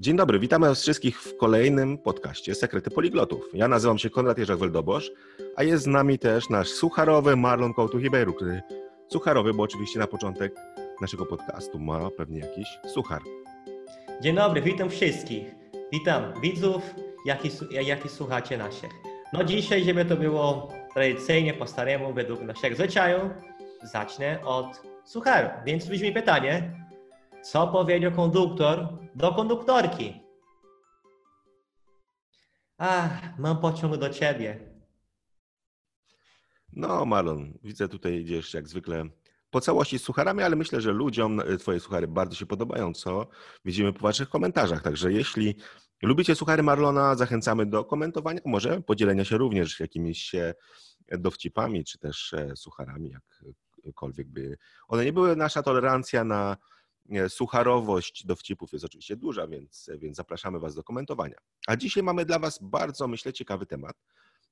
Dzień dobry, witamy Was wszystkich w kolejnym podcaście Sekrety Poliglotów. Ja nazywam się Konrad Jerzak-Weldobosz, a jest z nami też nasz sucharowy Marlon Kołtuch-Ibeiru, który sucharowy, bo oczywiście na początek naszego podcastu ma pewnie jakiś suchar. Dzień dobry, witam wszystkich. Witam widzów, jak i, jak i słuchacie naszych. No dzisiaj, żeby to było tradycyjnie, po staremu, według naszego zwyczaju, zacznę od sucharu. Więc brzmi pytanie, co powiedział konduktor do konduktorki? Ach, mam pociąg do ciebie. No, Marlon, widzę tutaj idziesz jak zwykle po całości z sucharami, ale myślę, że ludziom e, Twoje suchary bardzo się podobają, co widzimy po Waszych komentarzach. Także jeśli lubicie suchary Marlona, zachęcamy do komentowania, może podzielenia się również jakimiś e, dowcipami, czy też e, sucharami, jakkolwiek by one nie były. Nasza tolerancja na sucharowość dowcipów jest oczywiście duża, więc, więc zapraszamy Was do komentowania. A dzisiaj mamy dla Was bardzo, myślę, ciekawy temat,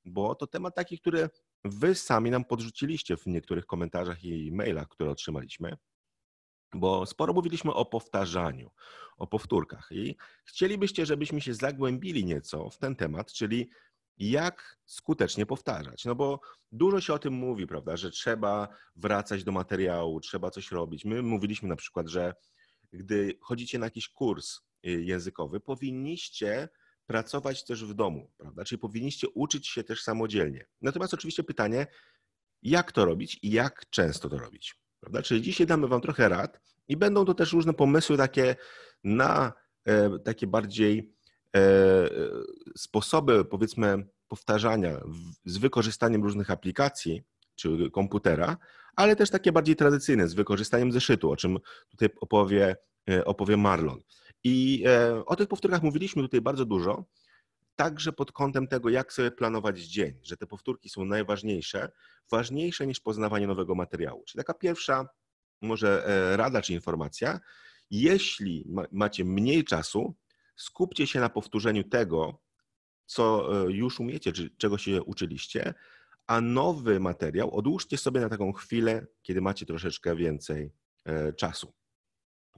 bo to temat taki, który Wy sami nam podrzuciliście w niektórych komentarzach i mailach, które otrzymaliśmy, bo sporo mówiliśmy o powtarzaniu, o powtórkach i chcielibyście, żebyśmy się zagłębili nieco w ten temat, czyli jak skutecznie powtarzać. No bo dużo się o tym mówi, prawda, że trzeba wracać do materiału, trzeba coś robić. My mówiliśmy na przykład, że gdy chodzicie na jakiś kurs y, językowy, powinniście pracować też w domu, prawda? Czyli powinniście uczyć się też samodzielnie. Natomiast oczywiście pytanie, jak to robić i jak często to robić, prawda? Czyli dzisiaj damy Wam trochę rad i będą to też różne pomysły takie na e, takie bardziej sposoby, powiedzmy, powtarzania z wykorzystaniem różnych aplikacji czy komputera, ale też takie bardziej tradycyjne, z wykorzystaniem zeszytu, o czym tutaj opowie, e, opowie Marlon. I e, o tych powtórkach mówiliśmy tutaj bardzo dużo, także pod kątem tego, jak sobie planować dzień, że te powtórki są najważniejsze, ważniejsze niż poznawanie nowego materiału. Czyli taka pierwsza może e, rada czy informacja, jeśli macie mniej czasu, skupcie się na powtórzeniu tego, co e, już umiecie, czy czego się uczyliście, a nowy materiał odłóżcie sobie na taką chwilę, kiedy macie troszeczkę więcej czasu.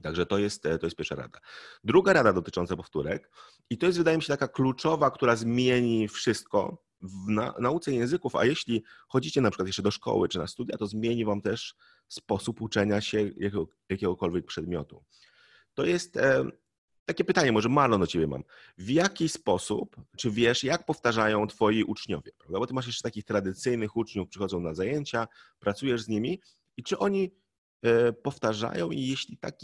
Także to jest, to jest pierwsza rada. Druga rada dotycząca powtórek, i to jest wydaje mi się taka kluczowa, która zmieni wszystko w na, nauce języków, a jeśli chodzicie na przykład jeszcze do szkoły czy na studia, to zmieni wam też sposób uczenia się jakiego, jakiegokolwiek przedmiotu. To jest e, takie pytanie, może Marlon do ciebie mam. W jaki sposób, czy wiesz, jak powtarzają twoi uczniowie? Prawda? Bo ty masz jeszcze takich tradycyjnych uczniów, przychodzą na zajęcia, pracujesz z nimi i czy oni E, powtarzają i jeśli tak,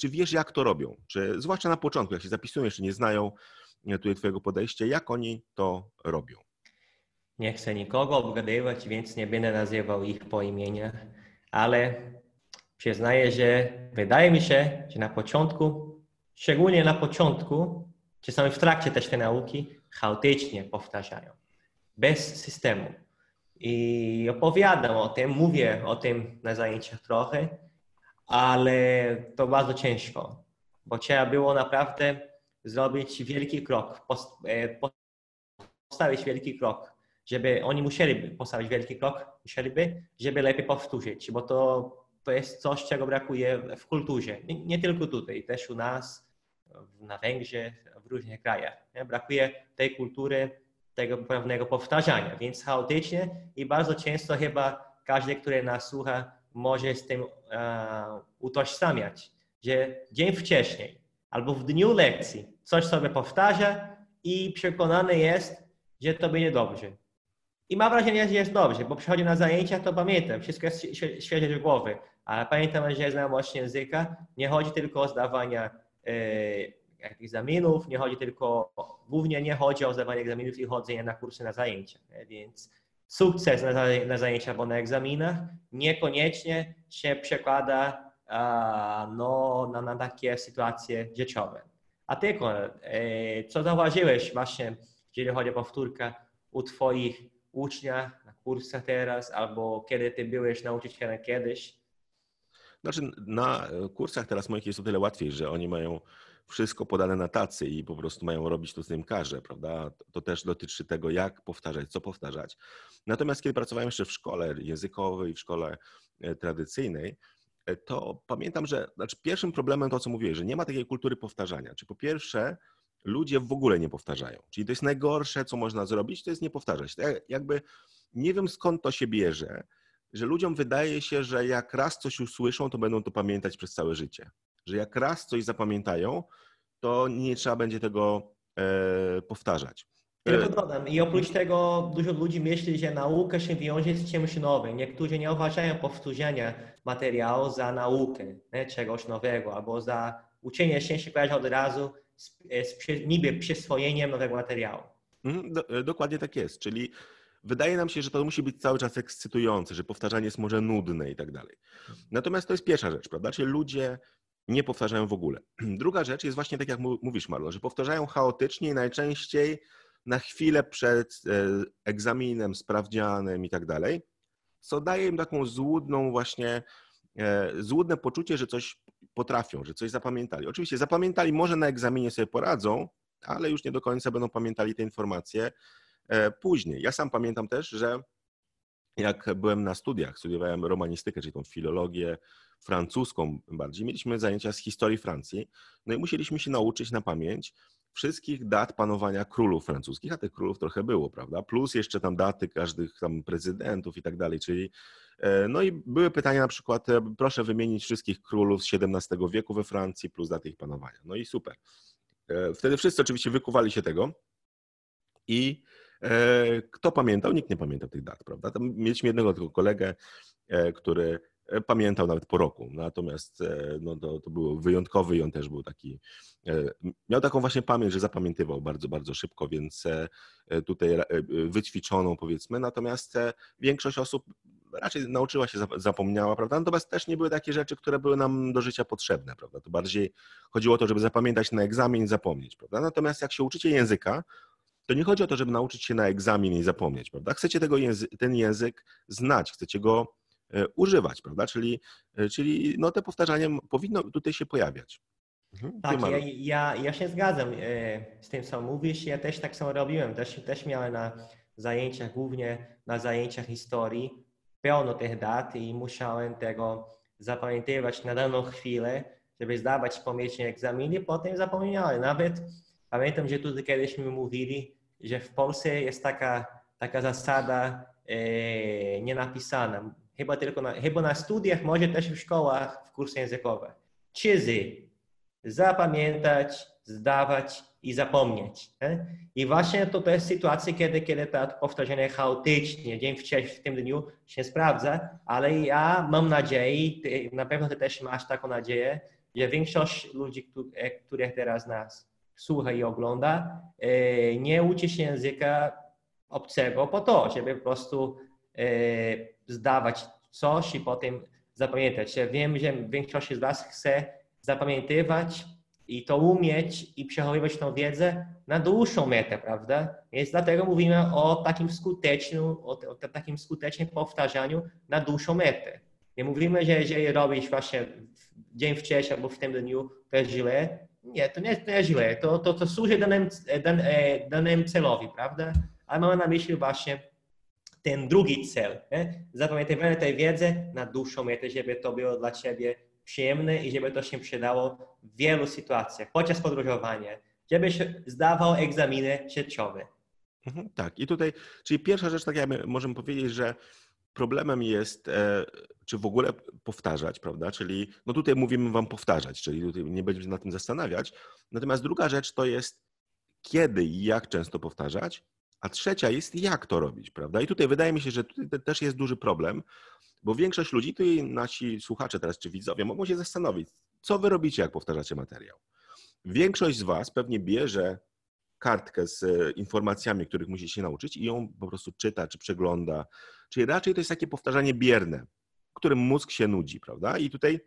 czy wiesz jak to robią? Czy zwłaszcza na początku, jak się zapisują, jeszcze nie znają e, tutaj twojego podejścia, jak oni to robią? Nie chcę nikogo obgadywać, więc nie będę nazywał ich po imieniach, ale przyznaję, że wydaje mi się, że na początku, szczególnie na początku, czasami w trakcie też tej nauki, chaotycznie powtarzają, bez systemu. I opowiadam o tym, mówię o tym na zajęciach trochę, ale to bardzo ciężko, bo trzeba było naprawdę zrobić wielki krok, e, postawić wielki krok, żeby oni musieliby postawić wielki krok, musieliby, żeby lepiej powtórzyć, bo to, to jest coś, czego brakuje w kulturze. Nie, nie tylko tutaj, też u nas, na Węgrzech, w różnych krajach. Nie? Brakuje tej kultury, tego pewnego powtarzania, więc chaotycznie i bardzo często chyba każdy, który nas słucha, może z tym e, utożsamiać, że dzień wcześniej albo w dniu lekcji coś sobie powtarza i przekonany jest, że to będzie dobrze. I ma wrażenie, że jest dobrze, bo przychodzi na zajęcia, to pamiętam, wszystko jest świeże z głowy, ale pamiętam, że znajomość języka nie chodzi tylko o zdawanie e, egzaminów, nie chodzi tylko, głównie nie chodzi o zdawanie egzaminów i chodzenie na kursy na zajęcia, więc sukces na, zajęciach albo na egzaminach niekoniecznie się przekłada no, na, na takie sytuacje życiowe. A ty, e, co zauważyłeś właśnie, jeżeli chodzi o powtórkę u twoich uczniach na kursach teraz, albo kiedy ty byłeś nauczycielem kiedyś? Znaczy, na kursach teraz moich jest o tyle łatwiej, że oni mają wszystko podane na tacy i po prostu mają robić to, co im każe, prawda? To też dotyczy tego, jak powtarzać, co powtarzać. Natomiast kiedy pracowałem jeszcze w szkole językowej, w szkole e, tradycyjnej, e, to pamiętam, że znaczy pierwszym problemem to, co mówiłeś, że nie ma takiej kultury powtarzania. Czy po pierwsze, ludzie w ogóle nie powtarzają. Czyli to jest najgorsze, co można zrobić, to jest nie powtarzać. Jakby nie wiem skąd to się bierze, że ludziom wydaje się, że jak raz coś usłyszą, to będą to pamiętać przez całe życie. Że jak raz coś zapamiętają, to nie trzeba będzie tego e, powtarzać. Tylko dodam, i oprócz tego dużo ludzi myśli, że nauka się wiąże z czymś nowym. Niektórzy nie uważają powtórzenia materiału za naukę, nie? czegoś nowego, albo za uczenie się się kojarzy od razu z, z niby przyswojeniem nowego materiału. Mhm, do, e, dokładnie tak jest, czyli wydaje nam się, że to musi być cały czas ekscytujące, że powtarzanie jest może nudne i tak dalej. Natomiast to jest pierwsza rzecz, prawda? Czyli ludzie nie powtarzają w ogóle. Druga rzecz jest właśnie tak, jak mówisz, Marlo, że powtarzają chaotycznie i najczęściej na chwilę przed e, egzaminem, sprawdzianem i tak dalej, co daje im taką złudną właśnie, e, złudne poczucie, że coś potrafią, że coś zapamiętali. Oczywiście zapamiętali, może na egzaminie sobie poradzą, ale już nie do końca będą pamiętali te informacje później. Ja sam pamiętam też, że jak byłem na studiach, studiowałem romanistykę, czyli tą filologię francuską bardziej, mieliśmy zajęcia z historii Francji, no i musieliśmy się nauczyć na pamięć wszystkich dat panowania królów francuskich, a tych królów trochę było, prawda? Plus jeszcze tam daty każdych tam prezydentów i tak dalej, czyli e, no i były pytania na przykład, e, proszę wymienić wszystkich królów z XVII wieku we Francji plus daty ich panowania. No i super. E, wtedy wszyscy oczywiście wykuwali się tego i kto pamiętał? Nikt nie pamiętał tych dat, prawda? Tam mieliśmy jednego tylko kolegę, który E, pamiętał nawet po roku. Natomiast e, no, to, to było wyjątkowy i on też był taki, e, miał taką właśnie pamięć, że zapamiętywał bardzo, bardzo szybko, więc tutaj wyćwiczoną powiedzmy. Natomiast większość osób raczej nauczyła się, zapomniała, prawda? Natomiast też nie były takie rzeczy, które były nam do życia potrzebne, prawda? To bardziej chodziło o to, żeby zapamiętać na egzamin i zapomnieć, prawda? Natomiast jak się uczycie języka, to nie chodzi o to, żeby nauczyć się na egzamin i zapomnieć, prawda? Chcecie tego języ ten język znać, chcecie go E, używać, prawda? Czyli, e, czyli no te powtarzanie powinno tutaj się pojawiać. Mhm. Tak, ja, ja, ja, się zgadzam e, z tym, co mówisz. Ja też tak samo robiłem. Też, też miałem na zajęciach, głównie na zajęciach historii, pełno tych dat i musiałem tego zapamiętywać na daną chwilę, żeby zdawać pomyślnie egzaminy, potem zapomniałem. Nawet pamiętam, że tutaj kiedyś mi mówili, że w Polsce jest taka, taka zasada e, nienapisana chyba tylko na, chyba na studiach, może też w szkołach, w kursy językowe. Czyzy zapamiętać, zdawać i zapomnieć. Nie? I właśnie to, to jest sytuacja, kiedy, kiedy to powtarzanie chaotycznie, dzień wcześniej w tym dniu się sprawdza, ale ja mam nadzieję, na pewno ty też masz taką nadzieję, że większość ludzi, e, których teraz nas słucha i ogląda, e, nie uczy się języka obcego po to, żeby po prostu e, zdawać coś i potem zapamiętać. Ja wiem, że większość z Was chce zapamiętywać i to umieć i przechowywać tą wiedzę na dłuższą metę, prawda? Więc dlatego mówimy o takim skutecznym, o, o takim skutecznym powtarzaniu na dłuższą metę. Nie mówimy, że jeżeli robisz właśnie dzień wcześniej albo w tym dniu, to jest źle. Nie, to nie, to nie jest źle. To, to, to służy danym, dan, e, danym celowi, prawda? Ale mamy na myśli właśnie ten drugi cel, nie? zapamiętywanie tej wiedzy na dłuższą metę, żeby to było dla Ciebie przyjemne i żeby to się przydało w wielu sytuacjach, podczas podróżowania, żebyś zdawał egzaminy sieciowe. Mhm, tak, i tutaj, czyli pierwsza rzecz, tak jak możemy powiedzieć, że problemem jest, e, czy w ogóle powtarzać, prawda? Czyli, no tutaj mówimy Wam powtarzać, czyli tutaj nie będziemy się na tym zastanawiać. Natomiast druga rzecz to jest, kiedy i jak często powtarzać, a trzecia jest, jak to robić, prawda? I tutaj wydaje mi się, że tutaj też jest duży problem, bo większość ludzi, tutaj nasi słuchacze teraz czy widzowie mogą się zastanowić, co wy robicie, jak powtarzacie materiał. Większość z was pewnie bierze kartkę z e, informacjami, których musi się nauczyć i ją po prostu czyta czy przegląda. Czyli raczej to jest takie powtarzanie bierne, którym mózg się nudzi, prawda? I tutaj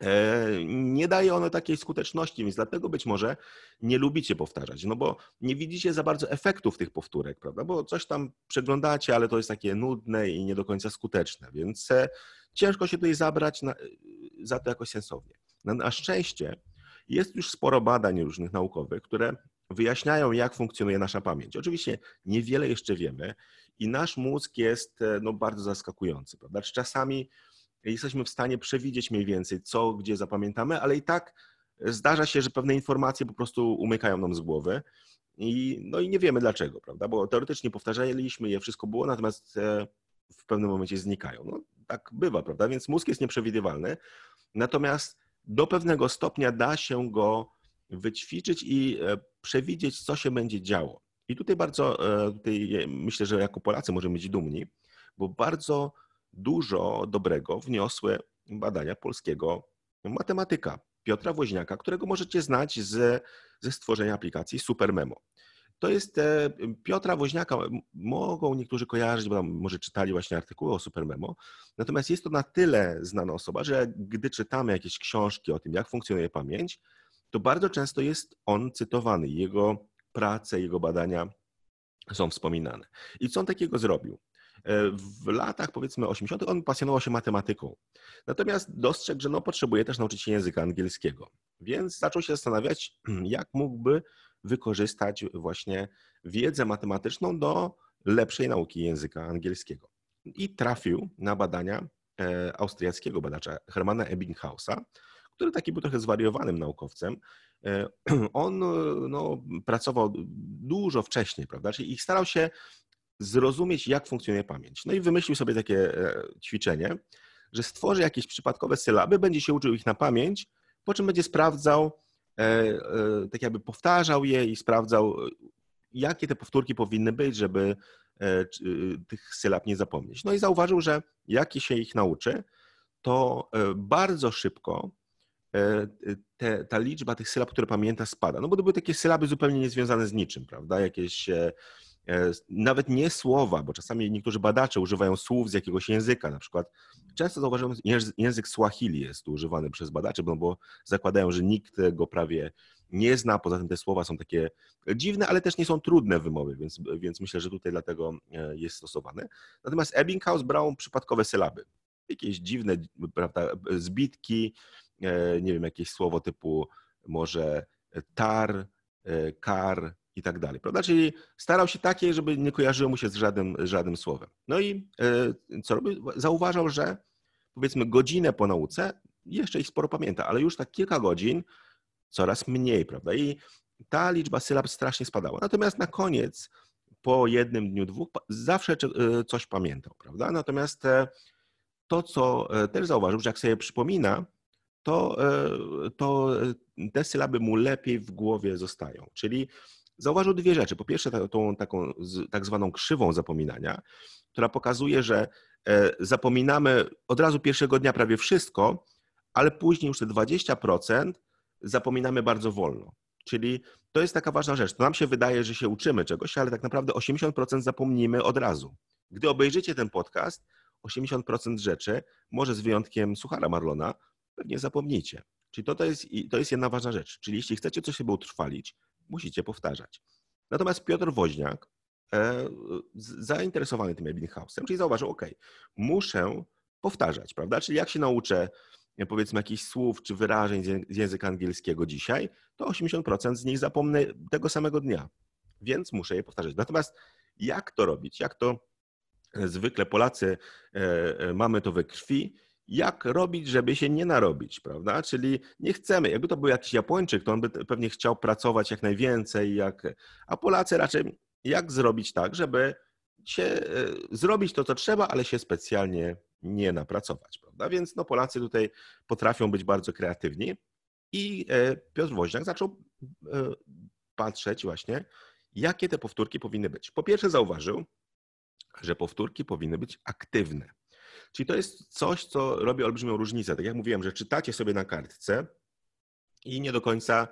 E, nie daje ono takiej skuteczności, więc dlatego być może nie lubicie powtarzać, no bo nie widzicie za bardzo efektów tych powtórek, prawda? Bo coś tam przeglądacie, ale to jest takie nudne i nie do końca skuteczne, więc e, ciężko się tutaj zabrać na, za to jakoś sensownie. Na szczęście jest już sporo badań różnych naukowych, które wyjaśniają, jak funkcjonuje nasza pamięć. Oczywiście niewiele jeszcze wiemy i nasz mózg jest e, no, bardzo zaskakujący, prawda? Czasami jesteśmy w stanie przewidzieć mniej więcej, co gdzie zapamiętamy, ale i tak zdarza się, że pewne informacje po prostu umykają nam z głowy i, no i nie wiemy dlaczego, prawda? Bo teoretycznie powtarzaliśmy je, wszystko było, natomiast e, w pewnym momencie znikają. No, tak bywa, prawda? Więc mózg jest nieprzewidywalny, natomiast do pewnego stopnia da się go wyćwiczyć i e, przewidzieć, co się będzie działo. I tutaj bardzo, tutaj myślę, że jako Polacy możemy być dumni, bo bardzo dużo dobrego wniosły badania polskiego matematyka Piotra Woźniaka, którego możecie znać z, ze stworzenia aplikacji SuperMemo. To jest e, Piotra Woźniaka, mogą niektórzy kojarzyć, bo może czytali właśnie artykuły o SuperMemo, natomiast jest to na tyle znana osoba, że gdy czytamy jakieś książki o tym, jak funkcjonuje pamięć, to bardzo często jest on cytowany, jego prace, jego badania są wspominane. I co on takiego zrobił? E, w latach powiedzmy 80. on pasjonował się matematyką. Natomiast dostrzegł, że no, potrzebuje też nauczyć się języka angielskiego. Więc zaczął się zastanawiać, jak mógłby wykorzystać właśnie wiedzę matematyczną do lepszej nauki języka angielskiego. I trafił na badania e, austriackiego badacza Hermana Ebbinghausa, który taki był trochę zwariowanym naukowcem. E, on no, pracował dużo wcześniej, prawda? Czyli i starał się zrozumieć, jak funkcjonuje pamięć. No i wymyślił sobie takie e, ćwiczenie, że stworzy jakieś przypadkowe sylaby, będzie się uczył ich na pamięć, po czym będzie sprawdzał, e, e, tak jakby powtarzał je i sprawdzał, jakie te powtórki powinny być, żeby tych sylab nie zapomnieć. No i zauważył, że jak się ich nauczy, to bardzo szybko te, ta liczba tych sylab, które pamięta, spada. No bo to były takie sylaby zupełnie niezwiązane z niczym, prawda? Jakieś E, nawet nie słowa, bo czasami niektórzy badacze używają słów z jakiegoś języka, na przykład często zauważam, język Swahili jest używany przez badaczy, bo, bo zakładają, że nikt go prawie nie zna, poza tym te słowa są takie dziwne, ale też nie są trudne w wymowie, więc, więc myślę, że tutaj dlatego e, jest stosowany. Natomiast Ebbinghaus brał przypadkowe sylaby, jakieś dziwne prawda, zbitki, e, nie wiem, jakieś słowo typu może tar, kar, i tak dalej, prawda? Czyli starał się takie, żeby nie kojarzyło mu się z żadnym, żadnym słowem. No i e, co robił? Zauważał, że powiedzmy godzinę po nauce jeszcze ich sporo pamięta, ale już tak kilka godzin coraz mniej, prawda? I ta liczba sylab strasznie spadała. Natomiast na koniec, po jednym dniu, dwóch, zawsze e, coś pamiętał, prawda? Natomiast e, to, co też zauważył, że jak sobie przypomina, to, to te sylaby mu lepiej w głowie zostają. Czyli zauważył dwie rzeczy. Po pierwsze, tą taką tak zwaną krzywą zapominania, która pokazuje, że e, zapominamy od razu pierwszego dnia prawie wszystko, ale później już te 20% zapominamy bardzo wolno. Czyli to jest taka ważna rzecz. To nam się wydaje, że się uczymy czegoś, ale tak naprawdę 80% zapomnimy od razu. Gdy obejrzycie ten podcast, 80% rzeczy, może z wyjątkiem Suchara Marlona, pewnie zapomnicie. Czyli to, to, jest, to jest jedna ważna rzecz. Czyli jeśli chcecie coś sobie utrwalić, musicie powtarzać. Natomiast Piotr Woźniak, e, zainteresowany tym Ebbinghausem, czyli zauważył, OK, muszę powtarzać, prawda? Czyli jak się nauczę e, powiedzmy jakichś słów czy wyrażeń z języka angielskiego dzisiaj, to 80% z nich zapomnę tego samego dnia, więc muszę je powtarzać. Natomiast jak to robić? Jak to e, zwykle Polacy mamy to we krwi, jak robić, żeby się nie narobić, prawda? Czyli nie chcemy, jakby to był jakiś Japończyk, to on by pewnie chciał pracować jak najwięcej, jak... a Polacy raczej jak zrobić tak, żeby się e, zrobić to, co trzeba, ale się specjalnie nie napracować, prawda? Więc no, Polacy tutaj potrafią być bardzo kreatywni i e, Piotr Woźniak zaczął e, patrzeć właśnie, jakie te powtórki powinny być. Po pierwsze zauważył, że powtórki powinny być aktywne. Czyli to jest coś, co robi olbrzymią różnicę. Tak jak mówiłem, że czytacie sobie na kartce i nie do końca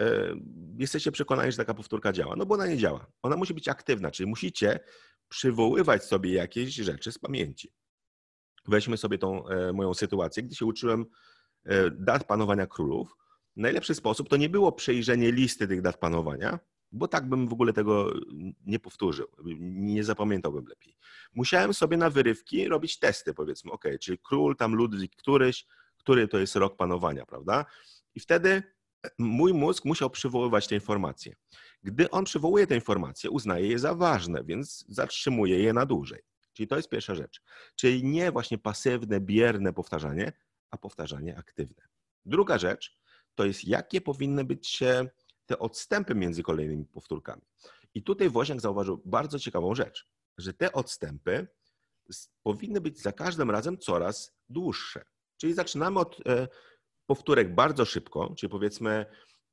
e, jesteście przekonani, że taka powtórka działa. No bo ona nie działa. Ona musi być aktywna, czyli musicie przywoływać sobie jakieś rzeczy z pamięci. Weźmy sobie tą e, moją sytuację, gdy się uczyłem e, dat panowania królów. Najlepszy sposób to nie było przejrzenie listy tych dat panowania, bo tak bym w ogóle tego nie powtórzył, nie zapamiętałbym lepiej. Musiałem sobie na wyrywki robić testy, powiedzmy, ok, czyli król, tam Ludwik któryś, który to jest rok panowania, prawda? I wtedy mój mózg musiał przywoływać te informacje. Gdy on przywołuje te informacje, uznaje je za ważne, więc zatrzymuje je na dłużej. Czyli to jest pierwsza rzecz. Czyli nie właśnie pasywne, bierne powtarzanie, a powtarzanie aktywne. Druga rzecz to jest jakie powinny być e, te odstępy między kolejnymi powtórkami. I tutaj Woźniak zauważył bardzo ciekawą rzecz, że te odstępy powinny być za każdym razem coraz dłuższe. Czyli zaczynamy od e, powtórek bardzo szybko, czyli powiedzmy,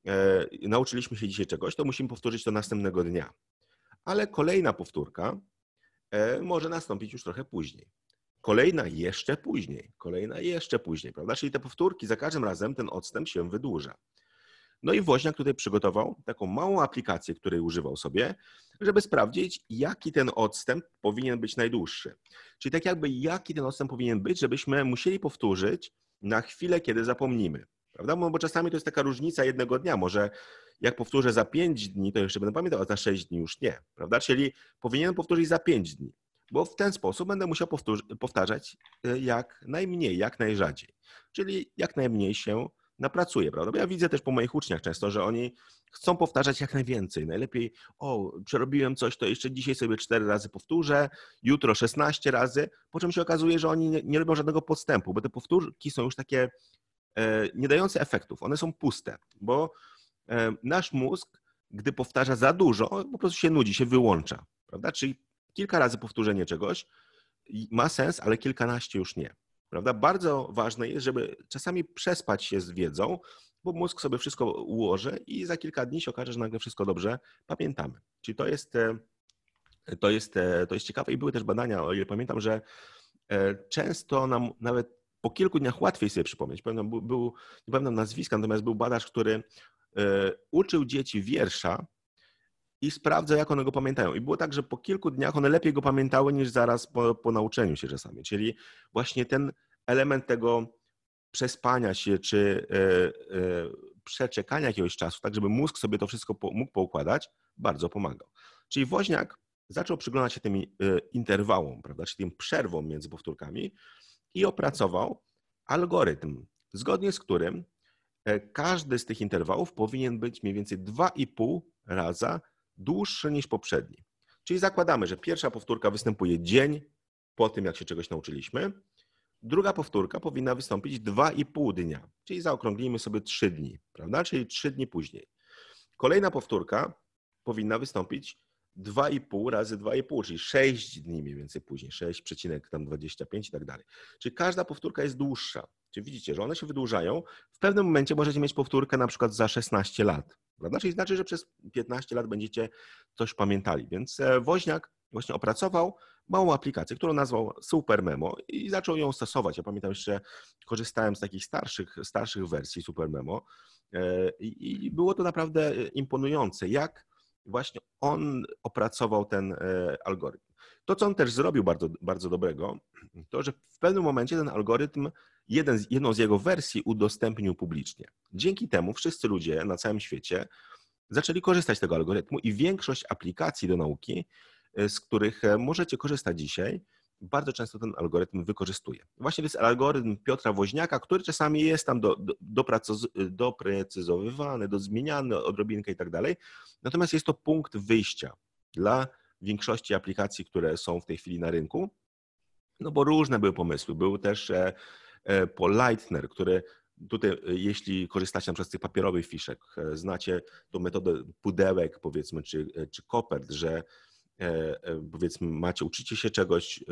e, nauczyliśmy się dzisiaj czegoś, to musimy powtórzyć to następnego dnia. Ale kolejna powtórka e, może nastąpić już trochę później. Kolejna jeszcze później, kolejna jeszcze później, prawda? Czyli te powtórki za każdym razem ten odstęp się wydłuża. No i Woźniak tutaj przygotował taką małą aplikację, której używał sobie, żeby sprawdzić, jaki ten odstęp powinien być najdłuższy. Czyli tak jakby jaki ten odstęp powinien być, żebyśmy musieli powtórzyć na chwilę, kiedy zapomnimy. Prawda? Bo czasami to jest taka różnica jednego dnia. Może jak powtórzę za 5 dni, to jeszcze będę pamiętał, a za 6 dni już nie. Prawda? Czyli powinienem powtórzyć za 5 dni, bo w ten sposób będę musiał powtarzać y, jak najmniej, jak najrzadziej. Czyli jak najmniej się napracuje, prawda? Bo ja widzę też po moich uczniach często, że oni chcą powtarzać jak najwięcej. Najlepiej, o, przerobiłem coś, to jeszcze dzisiaj sobie cztery razy powtórzę, jutro 16 razy, po czym się okazuje, że oni nie, robią żadnego postępu, bo te powtórki są już takie e, nie dające efektów, one są puste, bo e, nasz mózg, gdy powtarza za dużo, po prostu się nudzi, się wyłącza, prawda? Czyli kilka razy powtórzenie czegoś ma sens, ale kilkanaście już nie. Prawda? Bardzo ważne jest, żeby czasami przespać się z wiedzą, bo mózg sobie wszystko ułoży i za kilka dni się okaże, że nagle wszystko dobrze pamiętamy. Czyli to jest, e, to jest, e, to jest ciekawe i były też badania, o ile pamiętam, że e, często nam nawet po kilku dniach łatwiej sobie przypomnieć. Pamiętam, był, był nie pamiętam nazwiska, natomiast był badacz, który uczył dzieci wiersza i sprawdza, jak one go pamiętają. I było tak, że po kilku dniach one lepiej go pamiętały niż zaraz po, po nauczeniu się czasami. Czyli właśnie ten element tego przespania się czy e, e, przeczekania jakiegoś czasu, tak żeby mózg sobie to wszystko po, mógł poukładać, bardzo pomagał. Czyli woźniak zaczął przyglądać się tym e, interwałom, prawda, czyli tym przerwom między powtórkami i opracował algorytm, zgodnie z którym każdy z tych interwałów powinien być mniej więcej 2,5 raza dłuższy niż poprzedni. Czyli zakładamy, że pierwsza powtórka występuje dzień po tym, jak się czegoś nauczyliśmy. Druga powtórka powinna wystąpić 2,5 dnia, czyli zaokrąglimy sobie 3 dni, prawda? Czyli 3 dni później. Kolejna powtórka powinna wystąpić 2,5 razy 2,5, czyli 6 dni mniej więcej później, 6,25 i tak dalej. Czyli każda powtórka jest dłuższa. Czyli widzicie, że one się wydłużają. W pewnym momencie możecie mieć powtórkę na przykład za 16 lat. Prawda? Czyli znaczy, że przez 15 lat będziecie coś pamiętali. Więc e, Woźniak właśnie opracował małą aplikację, którą nazwał Super Memo i zaczął ją stosować. Ja pamiętam jeszcze, korzystałem z takich starszych, starszych wersji Super Memo e, i było to naprawdę imponujące, jak właśnie on opracował ten e, algorytm. To, co on też zrobił bardzo, bardzo dobrego, to, że w pewnym momencie ten algorytm jeden, jedną z jego wersji udostępnił publicznie. Dzięki temu wszyscy ludzie na całym świecie zaczęli korzystać z tego algorytmu i większość aplikacji do nauki, e, z których e, możecie korzystać dzisiaj, bardzo często ten algorytm wykorzystuje. Właśnie to jest algorytm Piotra Woźniaka, który czasami jest tam do, do, doprecyzowywany, dozmieniany odrobinkę i tak dalej. Natomiast jest to punkt wyjścia dla większości aplikacji, które są w tej chwili na rynku. No bo różne były pomysły. Był też e, E, Paul Leitner, który tutaj, e, jeśli korzystacie na z tych papierowych fiszek, znacie tą metodę pudełek, powiedzmy, czy, czy kopert, że powiedzmy macie, uczycie się czegoś,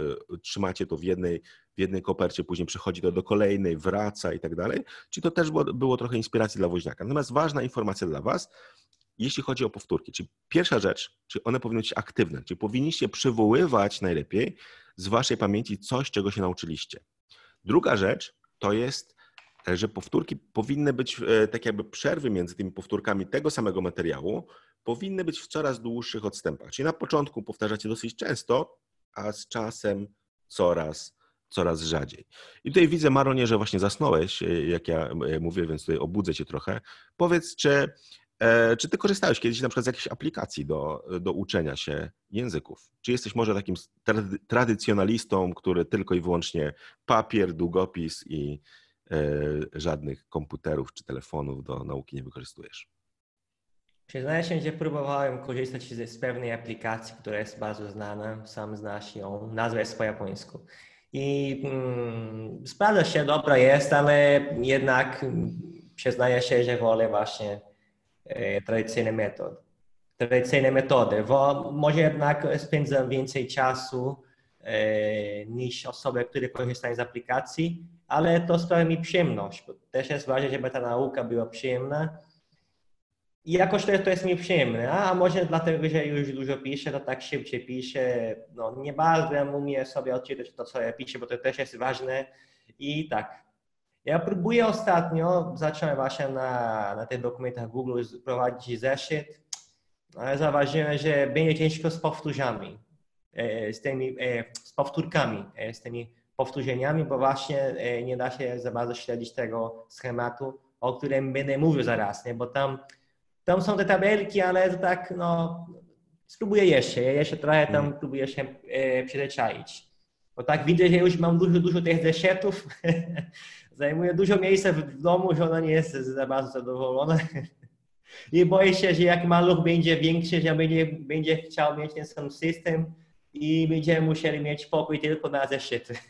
trzymacie to w jednej, w jednej kopercie, później przechodzi to do kolejnej, wraca i tak dalej. Czyli to też było, było trochę inspiracji dla woźniaka. Natomiast ważna informacja dla Was, jeśli chodzi o powtórki, czyli pierwsza rzecz, czy one powinny być aktywne, czyli powinniście przywoływać najlepiej z Waszej pamięci coś, czego się nauczyliście. Druga rzecz to jest, e, że powtórki powinny być, e, tak jakby przerwy między tymi powtórkami tego samego materiału, powinny być w coraz dłuższych odstępach. Czyli na początku powtarzacie dosyć często, a z czasem coraz, coraz rzadziej. I tutaj widzę, Maronie, że właśnie zasnąłeś, e, jak ja mówię, więc tutaj obudzę cię trochę. Powiedz, czy czy ty korzystałeś kiedyś na przykład z jakiejś aplikacji do, do uczenia się języków? Czy jesteś może takim trady, tradycjonalistą, który tylko i wyłącznie papier, długopis i e, żadnych komputerów czy telefonów do nauki nie wykorzystujesz? Przyznaję się, że próbowałem korzystać z, z pewnej aplikacji, która jest bardzo znana, sam znasz ją, nazwa jest po japońsku. I mm, sprawdza się, dobra jest, ale jednak przyznaję się, że wolę właśnie tradycyjny metod. Tradycyjne metody, bo może jednak spędzam więcej czasu niż osoby, które korzystają z aplikacji, ale to sprawia mi przyjemność, też jest ważne, żeby ta nauka była przyjemna. I jakoś to, to jest mi przyjemne, a może dlatego, że już dużo piszę, to tak szybciej piszę. No, nie bardzo umiem sobie odczytać to, co ja piszę, bo to też jest ważne. I tak, ja próbuję ostatnio, zacząłem właśnie na, na tych dokumentach Google prowadzić zeszyt, ale zauważyłem, że będzie ciężko z powtórzami, e, z tymi, e, z powtórkami, e, z tymi powtórzeniami, bo właśnie nie da się za bardzo śledzić tego schematu, o którym będę mówił zaraz, nie? bo tam, tam są te tabelki, ale to tak, no, spróbuję jeszcze, ja jeszcze trochę tam mm. próbuję się e, przyzwyczaić. Bo tak widzę, że już mam dużo, dużo tych zeszytów, zajmuje dużo miejsca w domu, że ona nie jest za bardzo zadowolona. I boję się, że jak maluch będzie większy, że będzie, będzie chciał mieć ten sam system i będziemy musieli mieć pokój tylko na zeszyty.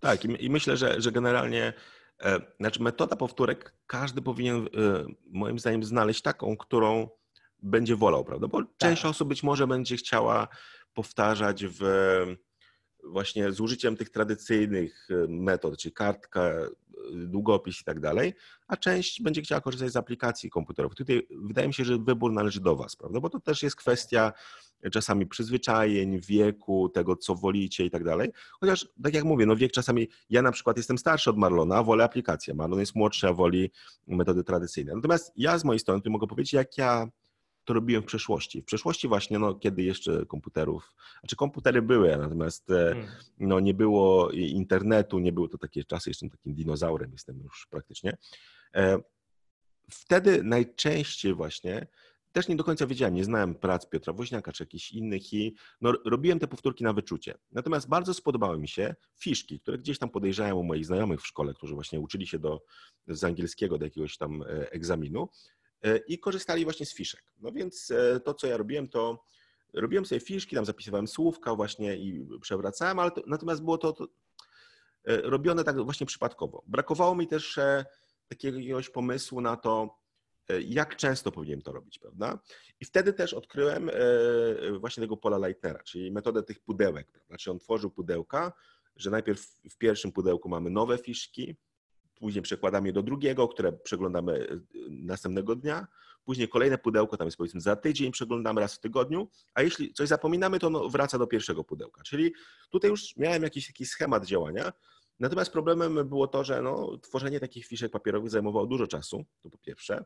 Tak, i, i myślę, że, że generalnie e, znaczy metoda powtórek każdy powinien e, moim zdaniem znaleźć taką, którą będzie wolał, prawda? Bo tak. część osób być może będzie chciała powtarzać w właśnie z użyciem tych tradycyjnych e, metod, czyli kartka, długopis i tak dalej, a część będzie chciała korzystać z aplikacji komputerowych. Tutaj wydaje mi się, że wybór należy do Was, prawda? Bo to też jest kwestia czasami przyzwyczajeń, wieku, tego, co wolicie i tak dalej. Chociaż, tak jak mówię, no wiek czasami, ja na przykład jestem starszy od Marlona, a wolę aplikację. Marlon jest młodszy, a woli metody tradycyjne. Natomiast ja z mojej strony mogę powiedzieć, jak ja to robiłem w przeszłości. W przeszłości właśnie, no, kiedy jeszcze komputerów, znaczy komputery były, natomiast e, hmm. no, nie było internetu, nie były to takie czasy, jestem takim dinozaurem, jestem już praktycznie. E, wtedy najczęściej właśnie też nie do końca wiedziałem, nie znałem prac Piotra Woźniaka czy jakichś innych i no, robiłem te powtórki na wyczucie. Natomiast bardzo spodobały mi się fiszki, które gdzieś tam podejrzewałem u moich znajomych w szkole, którzy właśnie uczyli się do, z angielskiego do jakiegoś tam e, egzaminu i korzystali właśnie z fiszek. No więc e, to, co ja robiłem, to robiłem sobie fiszki, tam zapisywałem słówka właśnie i przewracałem, ale to, natomiast było to, to robione tak właśnie przypadkowo. Brakowało mi też jakiegoś pomysłu na to, E, jak często powinienem to robić, prawda? I wtedy też odkryłem e, właśnie tego Pola Leitnera, czyli metodę tych pudełek? Czyli on tworzył pudełka, że najpierw w pierwszym pudełku mamy nowe fiszki, później przekładamy je do drugiego, które przeglądamy e, następnego dnia, później kolejne pudełko, tam jest powiedzmy za tydzień, przeglądamy raz w tygodniu, a jeśli coś zapominamy, to no wraca do pierwszego pudełka. Czyli tutaj już miałem jakiś, jakiś schemat działania, natomiast problemem było to, że no, tworzenie takich fiszek papierowych zajmowało dużo czasu, to po pierwsze,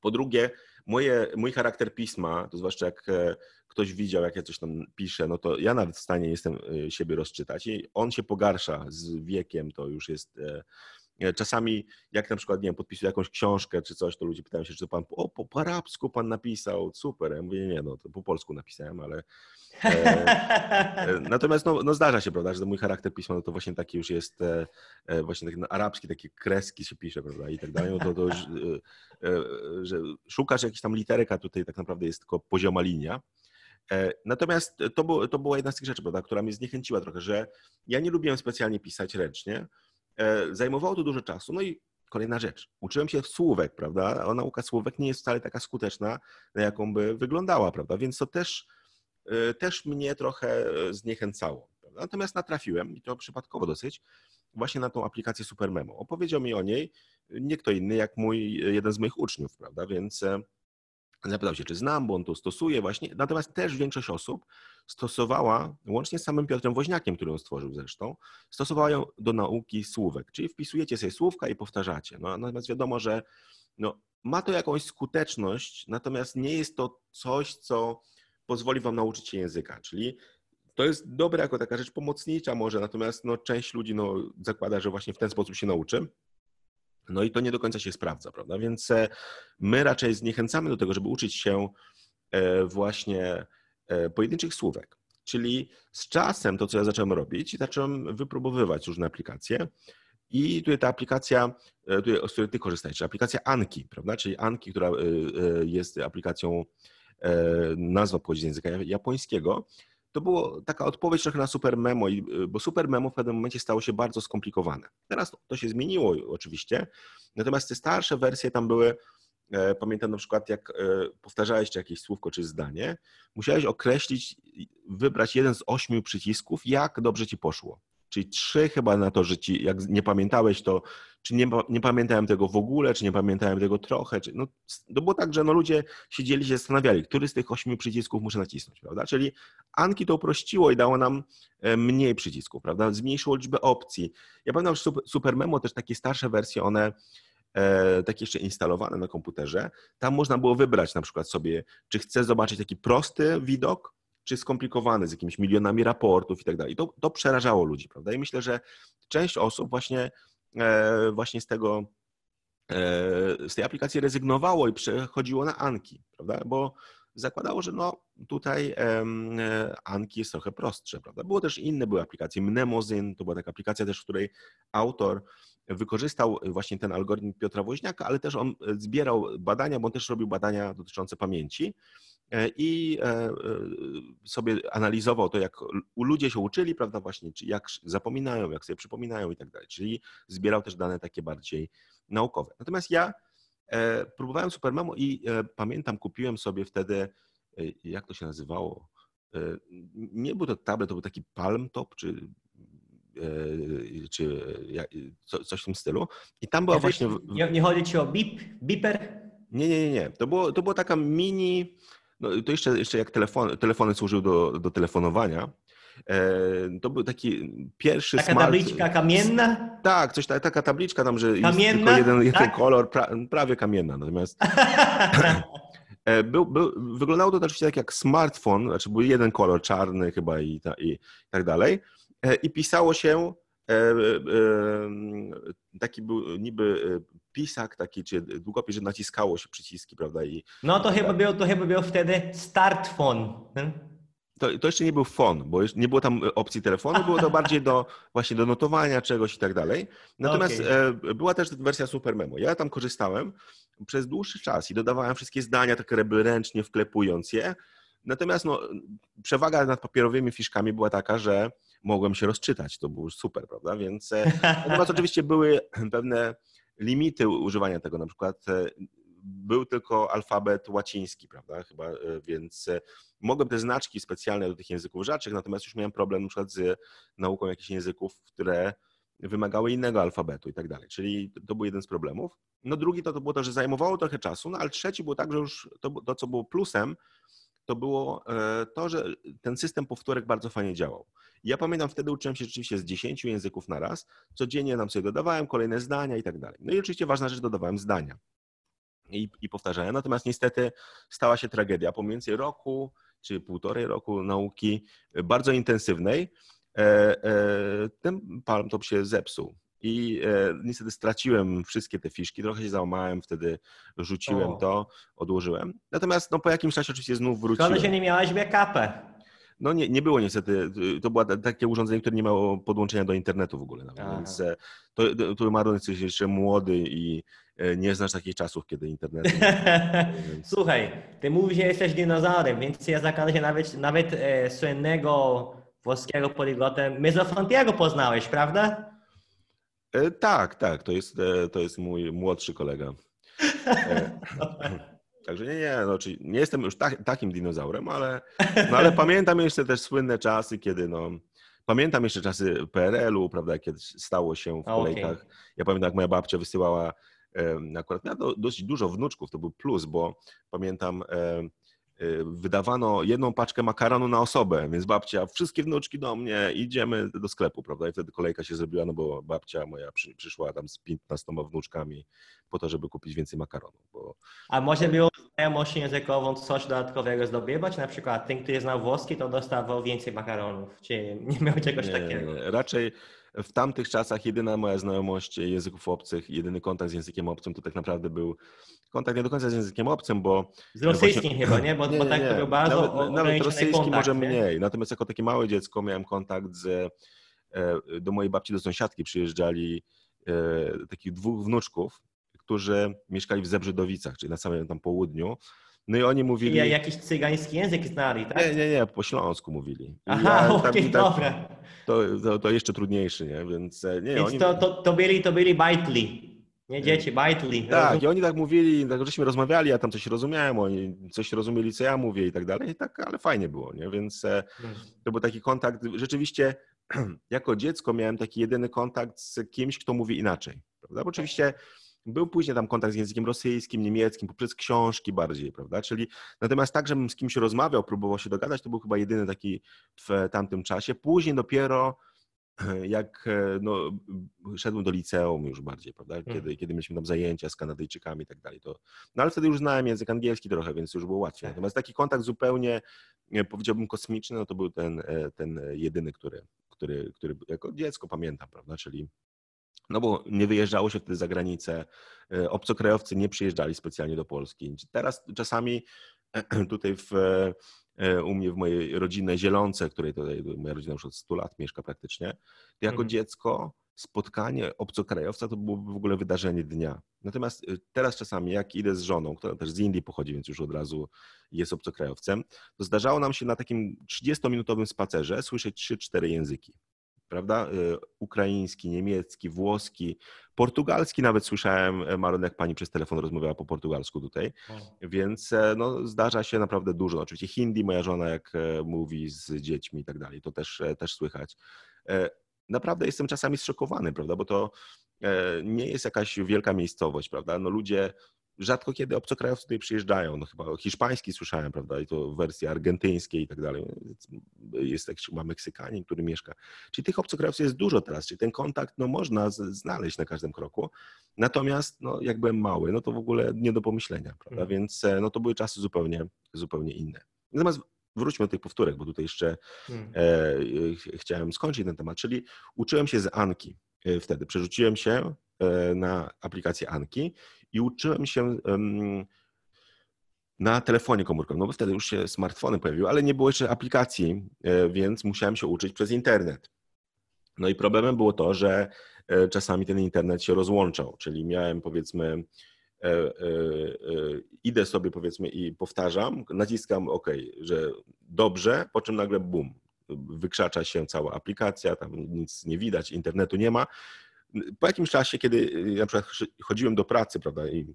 po drugie, moje, mój charakter pisma, to zwłaszcza jak e, ktoś widział, jak ja coś tam piszę, no to ja nawet w stanie jestem e, siebie rozczytać i on się pogarsza z wiekiem, to już jest czasami, jak na przykład, nie wiem, podpisuję jakąś książkę czy coś, to ludzie pytają się, czy to pan, o, po, po arabsku pan napisał, super. Ja mówię, nie, no, to po polsku napisałem, ale... E, e, natomiast, no, no, zdarza się, prawda, że mój charakter pisma, no to właśnie taki już jest, e, e właśnie taki no, arabski, takie kreski się pisze, prawda, i tak dalej, no to, to już, e, że szukasz jakichś tam literek, a tutaj tak naprawdę jest tylko pozioma linia. Natomiast to, było, to była jedna z tych rzeczy, prawda, która mnie zniechęciła trochę, że ja nie lubiłem specjalnie pisać ręcznie, E, zajmowało to dużo czasu. No i kolejna rzecz. Uczyłem się słówek, prawda? A nauka słówek nie jest wcale taka skuteczna, na jaką by wyglądała, prawda? Więc to też, e, też mnie trochę e, zniechęcało. Prawda? Natomiast natrafiłem, i to przypadkowo dosyć, właśnie na tą aplikację Supermemo. Opowiedział mi o niej nie kto inny, jak mój, jeden z moich uczniów, prawda? Więc Zapytał się, czy znam, bo on to stosuje właśnie. Natomiast też większość osób stosowała, łącznie z samym Piotrem Woźniakiem, który ją stworzył zresztą, stosowała ją do nauki słówek, czyli wpisujecie sobie słówka i powtarzacie. No, natomiast wiadomo, że no, ma to jakąś skuteczność, natomiast nie jest to coś, co pozwoli wam nauczyć się języka, czyli to jest dobre jako taka rzecz pomocnicza może, natomiast no, część ludzi no, zakłada, że właśnie w ten sposób się nauczy. No i to nie do końca się sprawdza, prawda? Więc e, my raczej zniechęcamy do tego, żeby uczyć się e, właśnie pojedynczych słówek. Czyli z czasem to, co ja zacząłem robić, zacząłem wypróbowywać różne aplikacje. I tutaj ta aplikacja, tutaj, z której ty korzystajesz, czyli aplikacja Anki, prawda? Czyli Anki, która jest aplikacją, nazwa pochodzi z języka japońskiego. to było taka odpowiedź trochę na Super Memo, bo Super Memo w pewnym momencie stało się bardzo skomplikowane. Teraz to się zmieniło oczywiście, natomiast te starsze wersje tam były, e, pamiętam na przykład jak e, powtarzałeś jakieś słówko czy zdanie, musiałeś określić, wybrać jeden z ośmiu przycisków, jak dobrze ci poszło. Czyli trzy chyba na to, że ci, jak nie pamiętałeś, to czy nie, nie pamiętałem tego w ogóle, czy nie pamiętałem tego trochę. Czy, no, to było tak, że no, ludzie siedzieli się zastanawiali, który z tych ośmiu przycisków muszę nacisnąć, prawda? Czyli Anki to uprościło i dało nam e, mniej przycisków, prawda? Zmniejszyło liczbę opcji. Ja pamiętam, że Super Memo, też takie starsze wersje, one e, takie jeszcze instalowane na komputerze, tam można było wybrać na przykład sobie, czy chcę zobaczyć taki prosty widok, czy skomplikowany z jakimiś milionami raportów i tak dalej. To, to przerażało ludzi, prawda? I myślę, że część osób właśnie, e, właśnie z tego, e, z tej aplikacji rezygnowało i przechodziło na Anki, prawda? Bo zakładało, że no tutaj Anki jest trochę prostsze, prawda? Było też inne, były aplikacje, Mnemozin, to była taka aplikacja też, w której autor wykorzystał właśnie ten algorytm Piotra Woźniaka, ale też on zbierał badania, bo on też robił badania dotyczące pamięci E, i e, e, sobie analizował to, jak ludzie się uczyli, prawda, właśnie, czy jak zapominają, jak sobie przypominają i tak dalej. Czyli zbierał też dane takie bardziej naukowe. Natomiast ja próbowałem Supermemo i pamiętam, kupiłem sobie wtedy, jak to się nazywało? Nie był to tablet, to był taki Palm Top, czy czy coś w tym stylu. I tam była właśnie. Nie, nie chodzi ci o bip, biper? Nie, nie, nie, nie. To było, to była taka mini no, to jeszcze, jeszcze jak telefon, telefony służyły do, do telefonowania, e, to był taki pierwszy taka smart... tabliczka kamienna? Tak, coś ta, taka tabliczka tam, że kamienna? jest tylko jeden, jeden tak? kolor, pra, prawie kamienna. Natomiast e, był, był, wyglądało to oczywiście tak jak smartfon, znaczy był jeden kolor, czarny chyba i, ta, i tak dalej. E, I pisało się taki był niby pisak taki, czy długopis, że naciskało się przyciski, prawda? I, no to chyba, był, to chyba był wtedy startfon. To, to jeszcze nie był fon, bo nie było tam opcji telefonu, było to bardziej do właśnie do notowania czegoś i tak dalej. Natomiast okay. była też wersja Super Memo. Ja tam korzystałem przez dłuższy czas i dodawałem wszystkie zdania tak ręcznie wklepując je. Natomiast no, przewaga nad papierowymi fiszkami była taka, że mogłem się rozczytać. To było super, prawda? Więc e, natomiast oczywiście były pewne limity używania tego. Na przykład e, był tylko alfabet łaciński, prawda? Chyba, e, więc mogłem te znaczki specjalne do tych języków rzadszych, natomiast już miałem problem na przykład z nauką jakichś języków, które wymagały innego alfabetu i tak dalej. Czyli to był jeden z problemów. No drugi to, to było to, że zajmowało trochę czasu, no ale trzeci było tak, że już to, to co było plusem, to było to, że ten system powtórek bardzo fajnie działał. Ja pamiętam, wtedy uczyłem się rzeczywiście z 10 języków na raz. Codziennie nam sobie dodawałem kolejne zdania i tak dalej. No i oczywiście ważna rzecz, dodawałem zdania i, i powtarzałem. Natomiast niestety stała się tragedia. Pomiędzy roku czy półtorej roku nauki bardzo intensywnej e, e, ten Palm Top się zepsuł. I e, niestety straciłem wszystkie te fiszki, trochę się załamałem, wtedy rzuciłem o. to, odłożyłem. Natomiast no, po jakimś czasie oczywiście znów wróciłem. Szkoda, że nie miałeś backupę. No nie, nie było niestety. To było takie urządzenie, które nie miało podłączenia do internetu w ogóle. Nawet. Więc e, to, to Maron jesteś jeszcze młody i e, nie znasz takich czasów, kiedy internet. więc... Słuchaj, ty mówisz, że jesteś dinozaurem, więc ja zakładam, że nawet, nawet e, słynnego włoskiego poliglotę Mezofantiego poznałeś, prawda? E, tak, tak. To jest, e, to jest mój młodszy kolega. Także nie, nie, no, czyli nie jestem już tak, takim dinozaurem, ale, no, ale pamiętam jeszcze też słynne czasy, kiedy no, pamiętam jeszcze czasy PRL-u, prawda, kiedy stało się w kolejkach. Okay. Ja pamiętam, jak moja babcia wysyłała, akurat miała dość dużo wnuczków, to był plus, bo pamiętam, Y, wydawano jedną paczkę makaronu na osobę, więc babcia, wszystkie wnuczki do mnie, idziemy do sklepu, prawda? I wtedy kolejka się zrobiła, no bo babcia moja przy, przyszła tam z 15 wnuczkami po to, żeby kupić więcej makaronu. Bo... A może było znajomość językową coś dodatkowego zdobywać? Na przykład ten, który znał włoski, to dostawał więcej makaronów, czy nie miał czegoś nie, takiego? Raczej w tamtych czasach jedyna moja znajomość języków obcych, jedyny kontakt z językiem obcym to tak naprawdę był kontakt nie do końca z językiem obcym, bo... Z rosyjskim właśnie... chyba, nie? Bo, nie, bo tak nie. to był bardzo Nawet, nawet rosyjski kontakt, może nie? mniej. Natomiast jako takie małe dziecko miałem kontakt z... E, do mojej babci, do sąsiadki przyjeżdżali e, takich dwóch wnuczków, którzy mieszkali w Zebrzydowicach, czyli na samym tam południu No i oni mówili... Ja, jakiś cygański język znali, tak? Nie, nie, nie, po śląsku mówili. Aha, ja okej, tam widać- dobra. To, to, to jeszcze trudniejszy, nie? Więc e, nie, Więc oni... to, to, to byli, to byli bajtli. Nie dzieci, bajtli. Tak, i oni tak mówili, tak żeśmy rozmawiali, ja tam coś rozumiałem, oni coś rozumieli, co ja mówię i tak dalej, i tak, ale fajnie było, nie? Więc e, to był taki kontakt. Rzeczywiście, jako dziecko miałem taki jedyny kontakt z kimś, kto mówi inaczej, prawda? Bo oczywiście był później tam kontakt z językiem rosyjskim, niemieckim, poprzez książki bardziej, prawda? Czyli natomiast tak, żebym z kimś rozmawiał, próbował się dogadać, to był chyba jedyny taki w tamtym czasie. Później dopiero jak e, no, szedłem do liceum już bardziej, prawda? Kiedy, Mhm. kiedy mieliśmy tam zajęcia z Kanadyjczykami i tak dalej. To, no ale wtedy już znałem język angielski trochę, więc już było łatwiej. Tak. Natomiast taki kontakt zupełnie, e, powiedziałbym, kosmiczny, no to był ten, e, ten jedyny, który, który, który jako dziecko pamiętam, prawda? Czyli no bo nie wyjeżdżało się wtedy za granicę, e, obcokrajowcy nie przyjeżdżali specjalnie do Polski. Teraz czasami tutaj w, e, u mnie w mojej rodzinnej Zielonce, której tutaj moja rodzina już od 100 lat mieszka praktycznie, to jako Mhm. dziecko spotkanie obcokrajowca to byłoby w ogóle wydarzenie dnia. Natomiast e, teraz czasami jak idę z żoną, która też z Indii pochodzi, więc już od razu jest obcokrajowcem, to zdarzało nam się na takim 30-minutowym spacerze słyszeć 3-4 języki prawda? Y, Ukraiński, niemiecki, włoski, portugalski nawet słyszałem, e, Maron, jak pani przez telefon rozmawiała po portugalsku tutaj, więc e, no, zdarza się naprawdę dużo. Oczywiście hindi, moja żona jak e, mówi z dziećmi i tak dalej, to też, też słychać. Naprawdę jestem czasami zszokowany, prawda, bo to nie jest jakaś wielka miejscowość, prawda, no ludzie rzadko kiedy obcokrajowcy tutaj przyjeżdżają, no chyba hiszpański słyszałem, prawda, i to w wersji argentyńskiej i tak dalej. Jest jakiś chyba Meksykanin, który mieszka. Czyli tych obcokrajowców jest dużo teraz, czyli ten kontakt no, można znaleźć na każdym kroku. Natomiast no, jak byłem mały, no to w ogóle nie do pomyślenia, prawda, Mhm. więc e, no, to były czasy zupełnie, zupełnie inne. Natomiast wróćmy do tych powtórek, bo tutaj jeszcze Hmm. e, e, ch- chciałem skończyć ten temat, czyli uczyłem się z Anki e, wtedy. Przerzuciłem się na aplikację Anki i uczyłem się na telefonie komórkowym, no bo wtedy już się smartfony pojawiły, ale nie było jeszcze aplikacji, e, więc musiałem się uczyć przez internet. No i problemem było to, że e, czasami ten internet się rozłączał, czyli miałem powiedzmy, e, e, e, idę sobie powiedzmy i powtarzam, naciskam OK, że dobrze, po czym nagle bum, wykrzacza się cała aplikacja, tam nic nie widać, internetu nie ma. Po jakimś czasie, kiedy y, na przykład chodziłem do pracy, prawda, i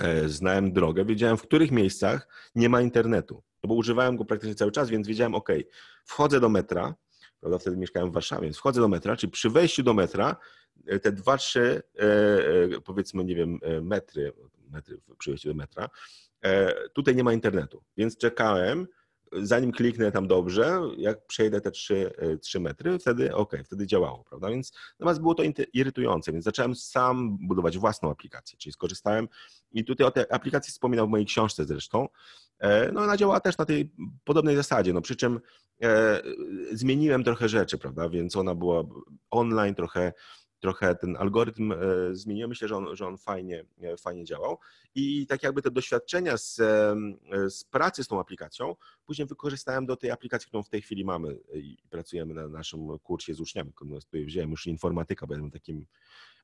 e, znałem drogę, wiedziałem w których miejscach nie ma internetu, no bo używałem go praktycznie cały czas, więc wiedziałem, OK, wchodzę do metra, prawda, wtedy mieszkałem w Warszawie, więc wchodzę do metra, czyli przy wejściu do metra e, te dwa, trzy, e, powiedzmy, nie wiem, metry, metry przy wejściu do metra, tutaj nie ma internetu, więc czekałem, zanim kliknę tam dobrze, jak przejdę te 3, 3 metry, wtedy ok, wtedy działało, prawda? Więc natomiast było to irytujące, więc zacząłem sam budować własną aplikację, czyli skorzystałem i tutaj o tej aplikacji wspominał w mojej książce zresztą. E, No ona działała też na tej podobnej zasadzie, no przy czym e, zmieniłem trochę rzeczy, prawda? Więc ona była online, trochę, trochę ten algorytm e, zmieniłem. Myślę, że on, że on fajnie, e, fajnie działał. I tak jakby te doświadczenia z, e, z pracy z tą aplikacją później wykorzystałem do tej aplikacji, którą w tej chwili mamy i pracujemy na naszym kursie z uczniami. Wziąłem już informatyka, bo jestem takim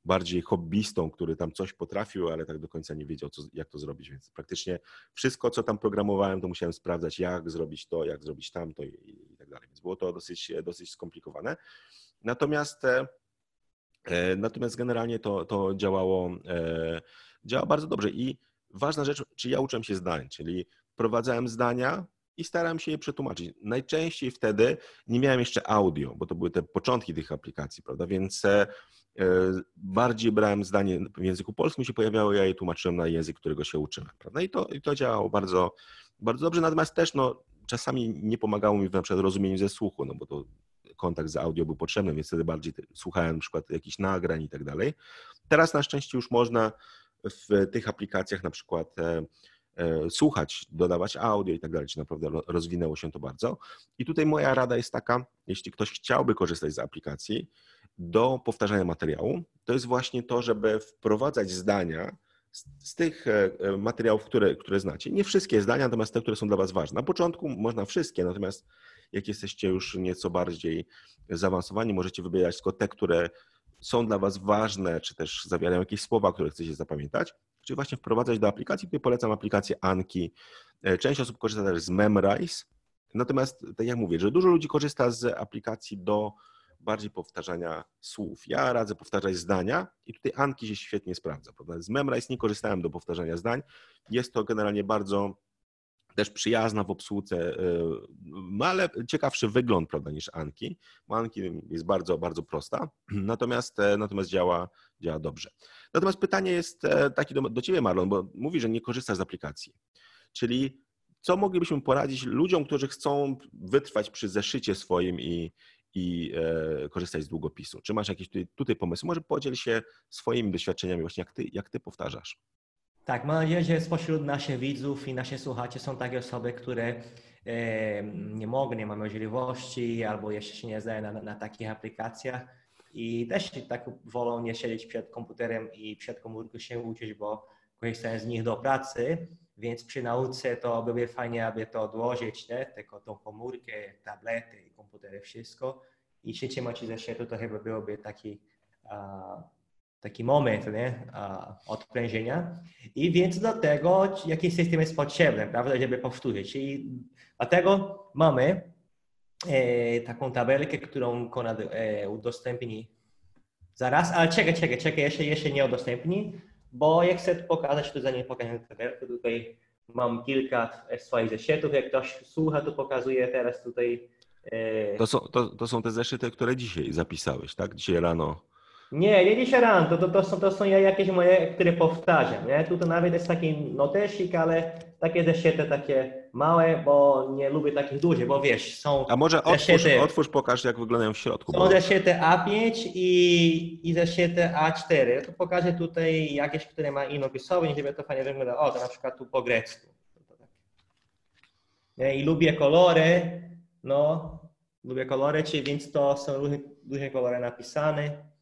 bardziej hobbystą, który tam coś potrafił, ale tak do końca nie wiedział, co, jak to zrobić, więc praktycznie wszystko, co tam programowałem, to musiałem sprawdzać, jak zrobić to, jak zrobić tamto i, i tak dalej, więc było to dosyć, dosyć skomplikowane. Natomiast, natomiast generalnie to, to działało, e, działa bardzo dobrze. I ważna rzecz, czy ja uczyłem się zdań, czyli wprowadzałem zdania i starałem się je przetłumaczyć. Najczęściej wtedy nie miałem jeszcze audio, bo to były te początki tych aplikacji, prawda, więc e, e, bardziej brałem zdanie w języku polskim, się pojawiało, ja je tłumaczyłem na język, którego się uczyłem, prawda, i to, i to działało bardzo, bardzo dobrze, natomiast też no, czasami nie pomagało mi w na przykład rozumieniu ze słuchu, no bo to kontakt z audio był potrzebny, więc wtedy bardziej słuchałem na przykład jakichś nagrań i tak dalej. Teraz na szczęście już można w tych aplikacjach na przykład e, e, słuchać, dodawać audio i tak dalej, czy naprawdę ro- rozwinęło się to bardzo. I tutaj moja rada jest taka, jeśli ktoś chciałby korzystać z aplikacji do powtarzania materiału, to jest właśnie to, żeby wprowadzać zdania z, tych e, materiałów, które, które znacie. Nie wszystkie zdania, natomiast te, które są dla Was ważne. Na początku można wszystkie, natomiast jak jesteście już nieco bardziej zaawansowani, możecie wybierać tylko te, które są dla Was ważne, czy też zawierają jakieś słowa, które chcecie zapamiętać. czyli właśnie wprowadzać do aplikacji. Tutaj polecam aplikację Anki. E, część osób korzysta też z Memrise. Natomiast, tak jak mówię, że dużo ludzi korzysta z aplikacji do bardziej powtarzania słów. Ja radzę powtarzać zdania i tutaj Anki się świetnie sprawdza. Prawda? Z Memrise nie korzystałem do powtarzania zdań. Jest to generalnie bardzo też przyjazna w obsłudze, ma ale ciekawszy wygląd prawda, niż Anki. Anki jest bardzo, bardzo prosta, natomiast, e, natomiast działa, działa dobrze. Natomiast pytanie jest e, takie do, do Ciebie, Marlon, bo mówi, że nie korzystasz z aplikacji. Czyli co moglibyśmy poradzić ludziom, którzy chcą wytrwać przy zeszycie swoim i, i e, korzystać z długopisu? Czy masz jakieś tutaj, tutaj pomysły? Może podziel się swoimi doświadczeniami, właśnie jak ty, jak ty powtarzasz. Tak, mam nadzieję, że spośród naszych widzów i naszych słuchaczy są takie osoby, które e, nie mogą, nie mają możliwości albo jeszcze się nie znają na, na takich aplikacjach i też tak wolą nie siedzieć przed komputerem i przed komórką się uczyć, bo korzystają z nich do pracy, więc przy nauce to byłoby fajnie, aby to odłożyć, nie? tylko tą komórkę, tablety, komputery, wszystko i się trzymać ze światu, to chyba byłoby taki taki moment nie? odprężenia. I więc do tego jakiś system jest potrzebny, prawda, żeby powtórzyć. I dlatego mamy e, taką tabelkę, którą Konrad e, udostępni zaraz, ale czekaj, czekaj, czekaj, jeszcze, jeszcze nie udostępni, bo ja chcę pokazać, tu zanim pokażę tabelkę, tutaj mam kilka swoich zeszytów, jak ktoś słucha, to pokazuję teraz tutaj. E... To, są, to, to są te zeszyty, które dzisiaj zapisałeś, tak? Dzisiaj rano nie, nie dzisiaj rano, to, to, to, są, to są jakieś moje, które powtarzam, nie? Tutaj nawet jest taki notesik, ale takie zeszyty takie małe, bo nie lubię takich dużych, bo wiesz, są A może otwórz, otwórz pokaż, jak wyglądają w środku. Są bo... zeszyty A5 i, i zeszyty A4. Ja tu pokażę tutaj jakieś, które ma inną pisownię, żeby to fajnie wyglądało. O, to na przykład tu po grecku. Nie? I lubię kolory, no, lubię kolory, czyli więc to są różne, różne kolory napisane.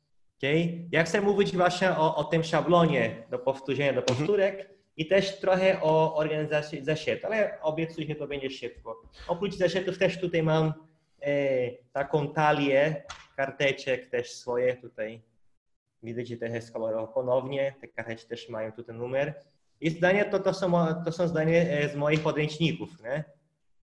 Okay? Ja chcę mówić właśnie o, o tym szablonie do powtórzenia, do mhm. powtórek mhm. i też trochę o organizacji zeszytu, ale obiecuję, że to będzie szybko. Oprócz zeszytów też tutaj mam e, taką talię karteczek też swoje tutaj. Widzicie, też jest kolorowo ponownie. Te karteczki też mają tutaj numer. I zdania to, to, są, to są zdania e, z moich podręczników, nie?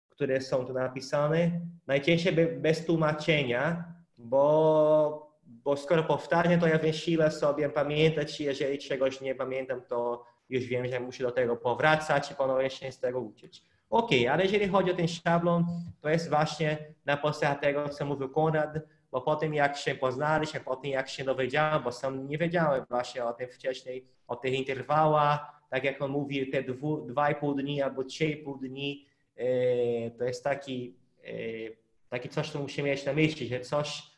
które są tu napisane. Najczęściej bez tłumaczenia, bo bo skoro powtarzam, to ja wysilę sobie pamiętać, jeżeli czegoś nie pamiętam, to już wiem, że muszę do tego powracać i ponownie się z tego uczyć. Ok, ale jeżeli chodzi o ten szablon, to jest właśnie na podstawie tego, co mówił Konrad, bo po tym jak się poznaliśmy, po tym jak się dowiedziałem, bo sam nie wiedziałem właśnie o tym wcześniej, o tych interwałach, tak jak on mówi, te dwu, dwa i pół dni albo trzy i pół dni, e, to jest taki, e, taki coś, co musimy mieć na myśli, że coś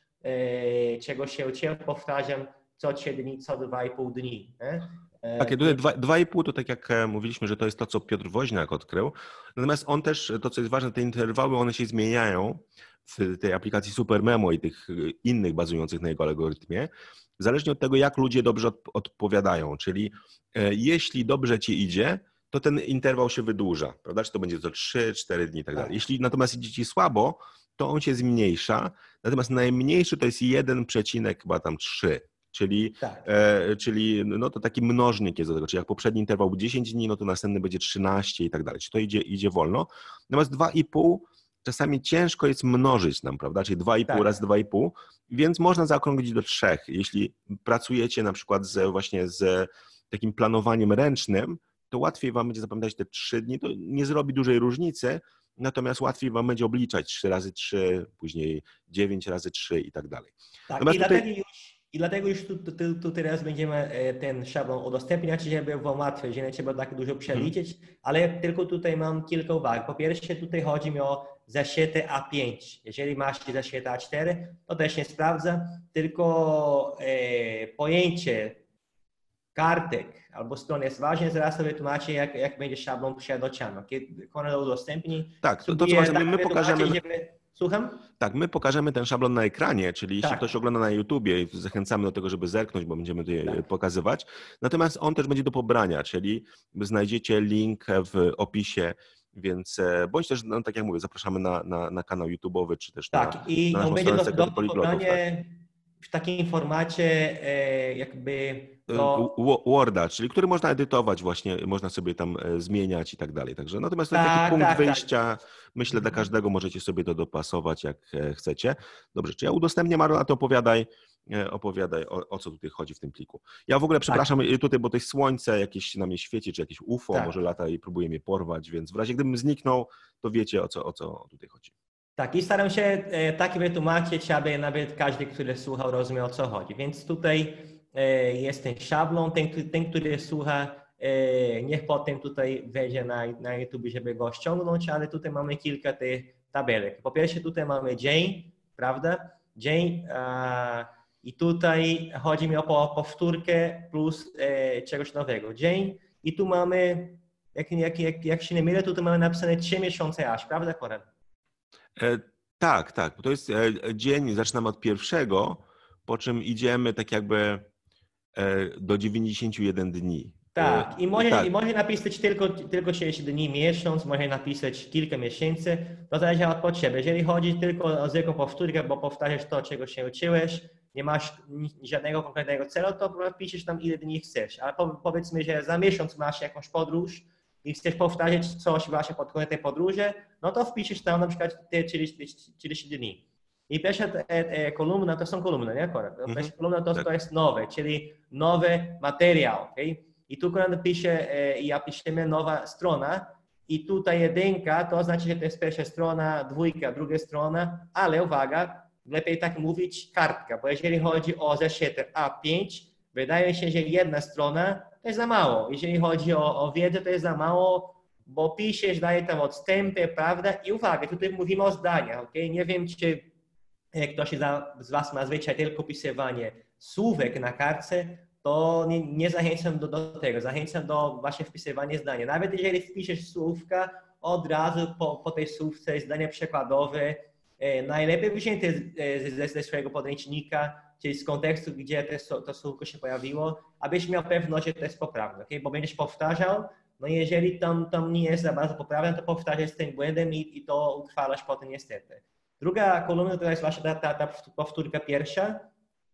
czego się uczyłem, powtarzam co trzy dni, co dwa i pół dni. Nie? E, tak, tutaj dwa, dwa i pół to tak jak e, mówiliśmy, że to jest to, co Piotr Woźniak odkrył. Natomiast on też, to co jest ważne, te interwały, one się zmieniają w tej aplikacji SuperMemo i tych innych bazujących na jego algorytmie, zależnie od tego, jak ludzie dobrze odpowiadają. Czyli jeśli dobrze ci idzie, to ten interwał się wydłuża, prawda? Czy to będzie to 3-4 dni i tak dalej. Tak. Jeśli natomiast idzie ci słabo, to on się zmniejsza, natomiast najmniejszy to jest 1,3, czyli, tak. e, czyli no to taki mnożnik jest do tego, czyli jak poprzedni interwał był 10 dni, no to następny będzie 13 i tak dalej, czyli to idzie, idzie wolno. Natomiast 2,5 czasami ciężko jest mnożyć nam, prawda, czyli 2,5 tak. razy 2,5, więc można zaokrąglić do 3. Jeśli pracujecie na przykład z, właśnie z takim planowaniem ręcznym, to łatwiej Wam będzie zapamiętać te 3 dni, to nie zrobi dużej różnicy, natomiast łatwiej Wam będzie obliczać 3 razy 3, później 9 razy 3 i tak dalej. Tak, i, tutaj... dlatego już, i dlatego już tu, tu, tu, teraz będziemy e, ten szablon udostępniać, żeby Wam łatwiej, że nie trzeba tak dużo przeliczyć, hmm. ale tylko tutaj mam kilka uwag. Po pierwsze tutaj chodzi mi o zeszyty A5. Jeżeli masz zeszyty A4, to też nie sprawdza, tylko e, pojęcie kartek albo stron jest ważne, zaraz sobie tłumaczę, jak, jak będzie szablon przesiadociano. Kiedy Konrad udostępni. Tak, to, to co ważne, my, my pokażemy. Żeby... Słucham? Tak, my pokażemy ten szablon na ekranie, czyli jeśli tak. ktoś ogląda na YouTubie, zachęcamy do tego, żeby zerknąć, bo będziemy tutaj tak. pokazywać. Natomiast on też będzie do pobrania, czyli znajdziecie link w opisie więc e, bądź też, no, tak jak mówię, zapraszamy na, na, na kanał YouTube'owy, czy też tak, na, i na on będzie do, do, pobrania, w takim formacie e, jakby no, Worda, czyli który można edytować właśnie, można sobie tam e, zmieniać i tak dalej. Także natomiast to jest Tak, taki punkt tak, tak. wyjścia. Myślę, dla Mhm. każdego możecie sobie to dopasować, jak e, chcecie. Dobrze, czy ja udostępnię Marola, to opowiadaj, e, opowiadaj o, o co tutaj chodzi w tym pliku. Ja w ogóle przepraszam e, tutaj, bo to jest słońce jakieś na mnie świeci, czy jakieś UFO, Tak. może lata i próbuje mnie porwać, więc w razie gdybym zniknął, to wiecie o co, o co tutaj chodzi. Tak, i staram się e, tak wytłumaczyć, aby nawet każdy, który słuchał, rozumiał o co chodzi. Więc tutaj e, jest ten szablon, ten, ten który słucha, e, niech potem tutaj wejdzie na, na YouTube, żeby go ściągnąć, ale tutaj mamy kilka tych tabelek. Po pierwsze tutaj mamy dzień, prawda? Dzień a, i tutaj chodzi mi o po- powtórkę plus e, czegoś nowego. Dzień i tu mamy, jak, jak, jak, jak się nie mylę, tutaj mamy napisane 3 miesiące aż, prawda Konrad? E, tak, tak. To jest e, dzień, zaczynamy od pierwszego, po czym idziemy tak jakby e, do 91 dni. Tak, E, i może, tak. i może napisać tylko, tylko 60 dni, miesiąc, może napisać kilka miesięcy, to zależy od potrzeby. Jeżeli chodzi tylko o zwykłą powtórkę, bo powtarzasz to, czego się uczyłeś, nie masz żadnego konkretnego celu, to piszesz tam ile dni chcesz. Ale po, powiedzmy, że za miesiąc masz jakąś podróż i chcesz powtarzać coś właśnie pod koniec tej podróży, no to wpiszesz tam na przykład te 30, 30 dni. I pierwsza e, e, kolumna to są kolumny, nie? Konrad? Mhm. Pierwsza kolumna to, Tak. to jest nowe, czyli nowy materiał, okej? I tu Konrad pisze, e, ja piszemy nowa strona i tutaj jedynka to znaczy, że to jest pierwsza strona, dwójka, druga strona, ale uwaga, lepiej tak mówić kartka, bo jeżeli chodzi o zeszyty A5, wydaje się, że jedna strona to jest za mało. Jeżeli chodzi o, o wiedzę, to jest za mało, bo piszesz, daje tam odstępy, prawda? I uwaga, tutaj mówimy o zdaniach, ok? Nie wiem, czy e, ktoś z Was ma zwyczaj tylko pisywanie słówek na kartce, to nie, nie zachęcam do, do tego. Zachęcam do właśnie wpisywania zdania. Nawet jeżeli wpiszesz słówka, od razu po, po tej słówce jest zdanie przekładowe, e, najlepiej wzięte e, ze, ze swojego podręcznika, czyli z kontekstu, gdzie te, to słówko się pojawiło, abyś miał pewność, że to jest poprawne, okay? bo będziesz powtarzał, no jeżeli tam, tam nie jest za bardzo poprawne, to powtarzasz z tym błędem i, i to utrwalasz potem niestety. Druga kolumna to jest właśnie ta, ta, ta powtórka pierwsza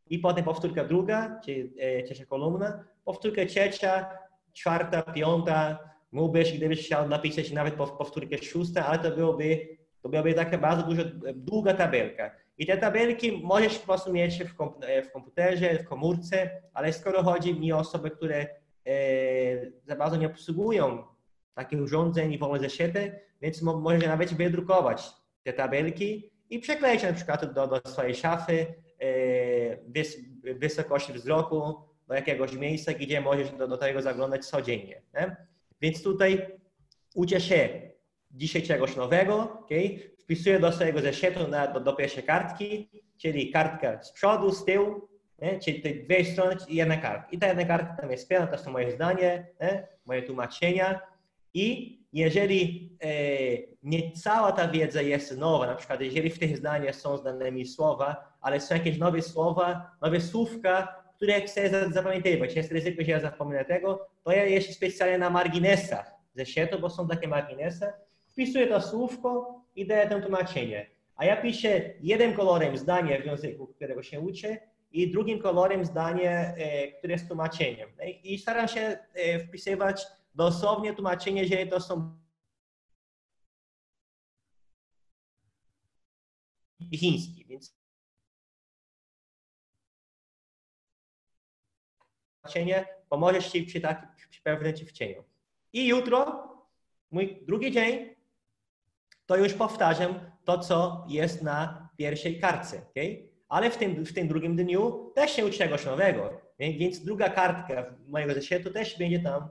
i potem powtórka druga, czyli e, trzecia kolumna, powtórka trzecia, czwarta, piąta, mógłbyś, gdybyś chciał napisać nawet pow- powtórkę szósta, ale to byłoby, to byłaby taka bardzo dużo, e, długa tabelka. I te tabelki możesz po prostu mieć w, e, w komputerze, w komórce, ale skoro chodzi mi o osoby, które e, za bardzo nie obsługują takich urządzeń i wolne zeszyty, więc mo- możesz nawet wydrukować te tabelki i przekleić na przykład do, do swojej szafy e, wys, wysokości wzroku do jakiegoś miejsca, gdzie możesz do, do tego zaglądać codziennie. Nie? Więc tutaj uczę się dzisiaj czegoś nowego, okay? Wpisuję do swojego zeszytu na, do, do pierwszej kartki, czyli kartka z przodu, z tyłu, nie? czyli te dwie strony i jedna kartka. I ta jedna kartka tam jest pełna, to są moje zdanie, nie? moje tłumaczenia i jeżeli e, nie cała ta wiedza jest nowa, na przykład jeżeli w tych zdaniach są znane słowa, ale są jakieś nowe słowa, nowe słówka, które chcę za- zapamiętywać, jest ryzyko, że ja zapomnę tego, to ja jeszcze specjalnie na marginesach zeszytu, bo są takie marginesy, wpisuję to słówko i daję tam tłumaczenie. A ja piszę jednym kolorem zdanie w języku, którego się uczę i drugim kolorem zdanie, e, które jest tłumaczeniem. I staram się e, wpisywać dosłownie tłumaczenie, że to są chiński, więc tłumaczenie pomoże Ci przy, tak, przy pewnym ćwiczeniu. I jutro, mój drugi dzień, to już powtarzam to, co jest na pierwszej kartce, okay? ale w tym, w tym drugim dniu też się uczy czegoś nowego, więc druga kartka mojego zeszytu też będzie tam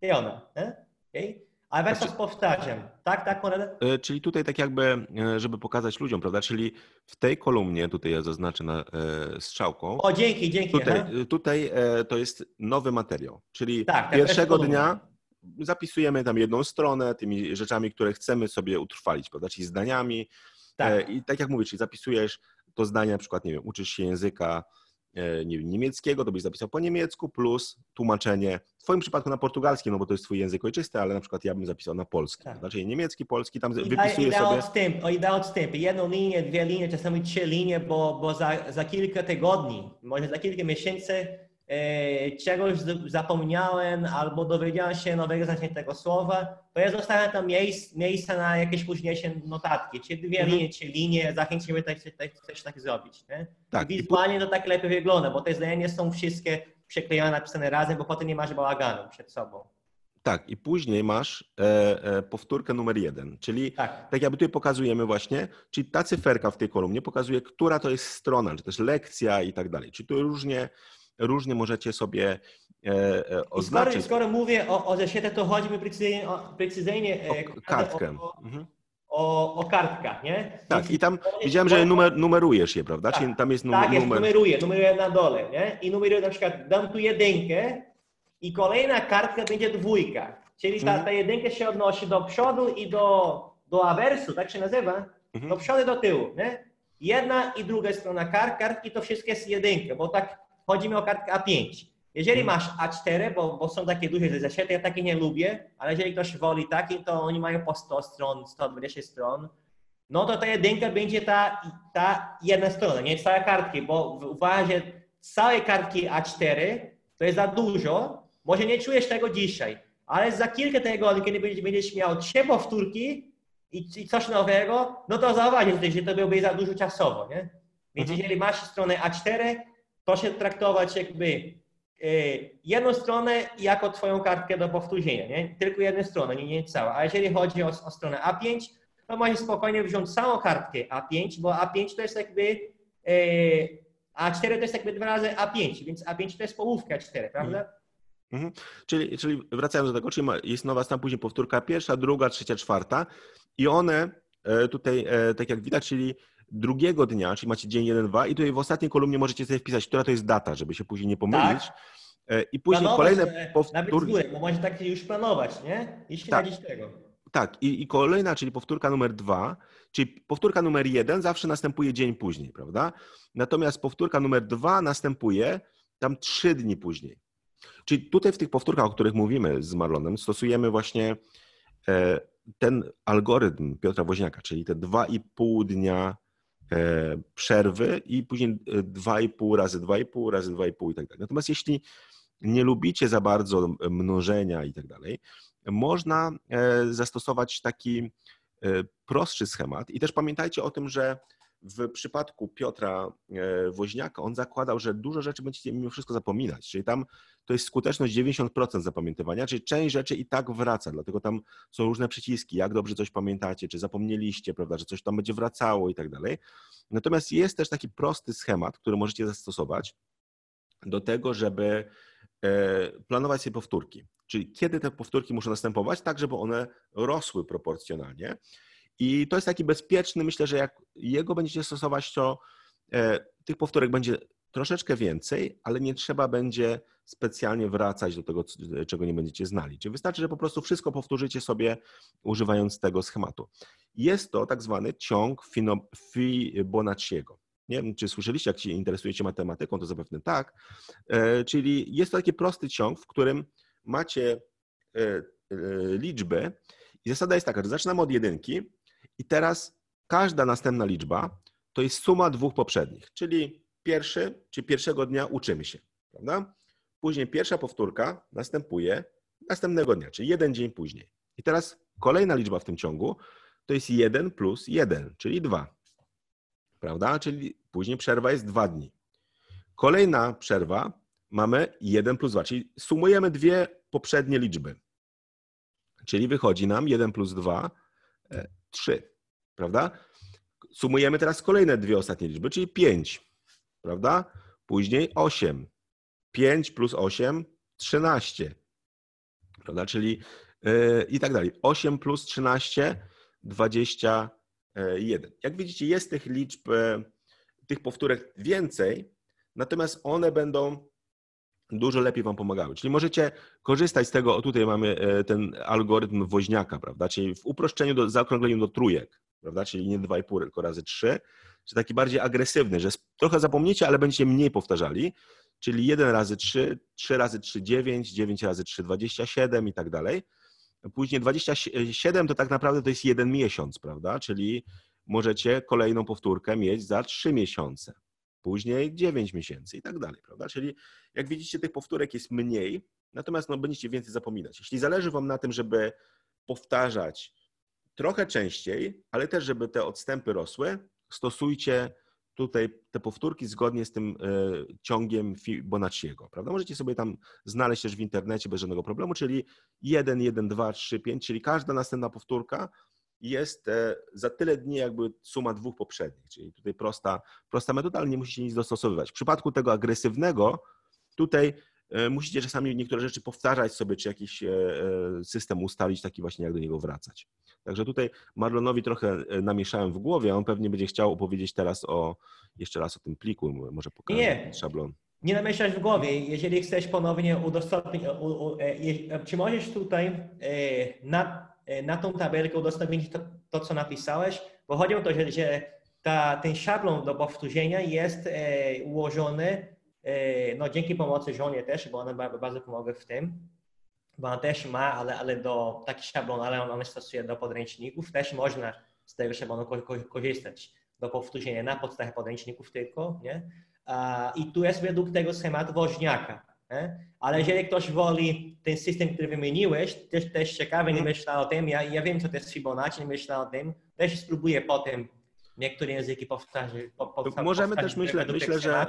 pełna. nie? Okay? Ale cały czas powtarzam. Tak, tak, Konrad? E, Czyli tutaj tak jakby, e, żeby pokazać ludziom, prawda? Czyli w tej kolumnie, tutaj ja zaznaczę na, e, strzałką, O, dzięki, dzięki. tutaj, tutaj to jest nowy materiał. Czyli Tak, tak, pierwszego dnia zapisujemy tam jedną stronę tymi rzeczami, które chcemy sobie utrwalić, prawda? Czyli zdaniami. Tak. E, I tak jak mówisz, czyli zapisujesz to zdanie, na przykład, nie wiem, uczysz się języka e, nie wiem, niemieckiego, to byś zapisał po niemiecku, plus tłumaczenie, w twoim przypadku na portugalski, no bo to jest twój język ojczysty, ale na przykład ja bym zapisał na polski, Tak. znaczy niemiecki, polski, tam I da, wypisuję i da sobie... odstęp, i da odstępy. Jedną linię, dwie linie, czasami trzy linie, bo, bo za, za kilka tygodni, może za kilka miesięcy czegoś z- zapomniałem albo dowiedziałem się nowego znaczenia tego słowa, to ja zostawiam tam miejsc, miejsca na jakieś późniejsze notatki, czy dwie Mhm. linie, czy linie, zachęcimy tak, tak, też tak zrobić. Nie? Tak, Wizualnie to tak lepiej wygląda, bo te zdania nie są wszystkie przyklejone, napisane razem, bo potem nie masz bałaganu przed sobą. Tak, i później masz e, e, powtórkę numer jeden, czyli Tak. tak jakby tutaj pokazujemy właśnie, czyli ta cyferka w tej kolumnie pokazuje, która to jest strona, czy też lekcja i tak dalej. Czyli tu różnie, różnie możecie sobie e, e, I skoro, oznaczyć skoro mówię o, o to chodzi mi precyzyjnie o, precyzyjnie, e, o kartkę. o, Mhm. o, o kartkach, nie? Tak, Więc i tam widziałem, że numer, numerujesz je, prawda? Tak, Czyli tam jest numer. Tak, jest, numer... numeruję, numeruję na dole, nie? I numeruję na przykład, dam tu jedynkę i kolejna kartka będzie dwójka. Czyli ta, Mhm. ta jedynka się odnosi do przodu i do, do awersu, tak się nazywa? Mhm. Do przodu i do tyłu, nie? Jedna i druga strona kart, kartki to wszystko jest jedynka, bo tak chodzi mi o kartkę A5. Jeżeli Mhm. masz A4, bo, bo są takie duże zeszyty, ja takie nie lubię, ale jeżeli ktoś woli taki, to oni mają po 100 stron, 120 stron, no to ta jedynka będzie ta, ta jedna strona, nie cała kartki, bo uważam, że całej kartki A4 to jest za dużo. Może nie czujesz tego dzisiaj, ale za kilka tygodni, kiedy będziesz, miał trzy powtórki i, i coś nowego, no to zauważysz, że to byłby za dużo czasowo, nie? Więc Mhm. jeżeli masz stronę A4, proszę traktować jakby e, jedną stronę jako twoją kartkę do powtórzenia, nie? Tylko jedną stronę, nie, nie cała. A jeżeli chodzi o, o stronę A5, to możesz spokojnie wziąć całą kartkę A5, bo A5 to jest jakby e, A4 to jest jakby dwa razy A5, więc A5 to jest połówka 4, prawda? Czyli, czyli wracając do tego, czyli jest nowa strona, później powtórka pierwsza, druga, trzecia, czwarta i one e, tutaj, tak jak widać, czyli drugiego dnia, czyli macie dzień 1, 2 i tutaj w ostatniej kolumnie możecie sobie wpisać, która to jest data, żeby się później nie pomylić. E, I później Planować, kolejne e, Nawet z powtórki. bo może tak już planować, nie? I śledzić tego. Tak, i, i kolejna, czyli powtórka numer dwa, czyli powtórka numer jeden zawsze następuje dzień później, prawda? Natomiast powtórka numer dwa następuje tam trzy dni później. Czyli tutaj w tych powtórkach, o których mówimy z Marlonem, stosujemy właśnie e, ten algorytm Piotra Woźniaka, czyli te dwa i pół dnia przerwy i później e, dwa i pół razy dwa i pół razy dwa i pół i tak dalej. Natomiast jeśli nie lubicie za bardzo mnożenia i tak dalej, można e, zastosować taki e, prostszy schemat. I też pamiętajcie o tym, że w przypadku Piotra e, Woźniaka on zakładał, że dużo rzeczy będziecie mimo wszystko zapominać. Czyli tam to jest skuteczność 90% zapamiętywania, czyli część rzeczy i tak wraca. Dlatego tam są różne przyciski, jak dobrze coś pamiętacie, czy zapomnieliście, prawda, że coś tam będzie wracało i tak dalej. Natomiast jest też taki prosty schemat, który możecie zastosować do tego, żeby e, planować sobie powtórki. Czyli kiedy te powtórki muszą następować, tak żeby one rosły proporcjonalnie. I to jest taki bezpieczny, myślę, że jak jego będziecie stosować, to e, tych powtórek będzie troszeczkę więcej, ale nie trzeba będzie specjalnie wracać do tego, c- czego nie będziecie znali. Czyli wystarczy, że po prostu wszystko powtórzycie sobie używając tego schematu. Jest to tak zwany ciąg Fibonacciego. Nie wiem, czy słyszeliście, jak się interesujecie matematyką, to zapewne tak. E, Czyli jest to taki prosty ciąg, w którym macie e, e, liczby i zasada jest taka, że zaczynamy od jedynki i teraz każda następna liczba to jest suma dwóch poprzednich, czyli pierwszy, czy pierwszego dnia uczymy się, prawda? Później pierwsza powtórka następuje następnego dnia, czyli jeden dzień później. I teraz kolejna liczba w tym ciągu to jest 1 plus 1, czyli 2. Prawda? Czyli później przerwa jest 2 dni. Kolejna przerwa mamy 1 plus 2, czyli sumujemy dwie poprzednie liczby. Czyli wychodzi nam 1 plus 2, 3. Prawda? Sumujemy teraz kolejne dwie ostatnie liczby, czyli 5. Prawda? Później 8. 5 plus 8, 13. Prawda? Czyli yy, i tak dalej. 8 plus 13, 21. Jak widzicie, jest tych liczb, e, tych powtórek więcej, natomiast one będą dużo lepiej Wam pomagały. Czyli możecie korzystać z tego, o tutaj mamy e, ten algorytm woźniaka, prawda? Czyli w uproszczeniu, do, zaokrągleniu do trójek, prawda? Czyli nie 2,5, tylko razy 3. że taki bardziej agresywny, że trochę zapomnicie, ale będziecie mniej powtarzali, czyli 1 razy 3, 3 razy 3, 9, 9 razy 3, 27 i tak dalej. Później 27 to tak naprawdę to jest jeden miesiąc, prawda? Czyli możecie kolejną powtórkę mieć za 3 miesiące, później 9 miesięcy i tak dalej, prawda? Czyli jak widzicie, tych powtórek jest mniej, natomiast no, będziecie więcej zapominać. Jeśli zależy Wam na tym, żeby powtarzać trochę częściej, ale też, żeby te odstępy rosły, stosujcie tutaj te powtórki zgodnie z tym e, ciągiem Fibonacciego, prawda? Możecie sobie tam znaleźć też w internecie bez żadnego problemu, czyli 1, 1, 2, 3, 5, czyli każda następna powtórka jest e, za tyle dni jakby suma dwóch poprzednich, czyli tutaj prosta, prosta metoda, ale nie musicie nic dostosowywać. W przypadku tego agresywnego tutaj musicie czasami niektóre rzeczy powtarzać sobie, czy jakiś system ustalić taki właśnie, jak do niego wracać. Także tutaj Marlonowi trochę e, namieszałem w głowie, on pewnie będzie chciał opowiedzieć teraz o, jeszcze raz o tym pliku, może pokażę nie. szablon. Nie namieszać w głowie. Jeżeli chcesz ponownie udostępnić, e, czy możesz tutaj na, na tą tabelkę udostępnić to, to, co napisałeś? Bo chodzi o to, że, że ta, ten szablon do powtórzenia jest ułożony no, dzięki pomocy żonie też, bo ona bardzo pomogła w tym bo on też ma, ale, ale do taki szablon, ale on, on stosuje do podręczników, też można z tego szablonu korzystać do powtórzenia na podstawie podręczników tylko, nie? I tu jest według tego schematu woźniaka. Nie? Ale jeżeli ktoś woli ten system, który wymieniłeś, też, też ciekawy, nie mhm. myślał o tym, ja, ja wiem, co to jest Fibonacci, nie myślał o tym, też spróbuję potem niektóre języki powtarzać. Po, po, Możemy też myśleć, myślę, że...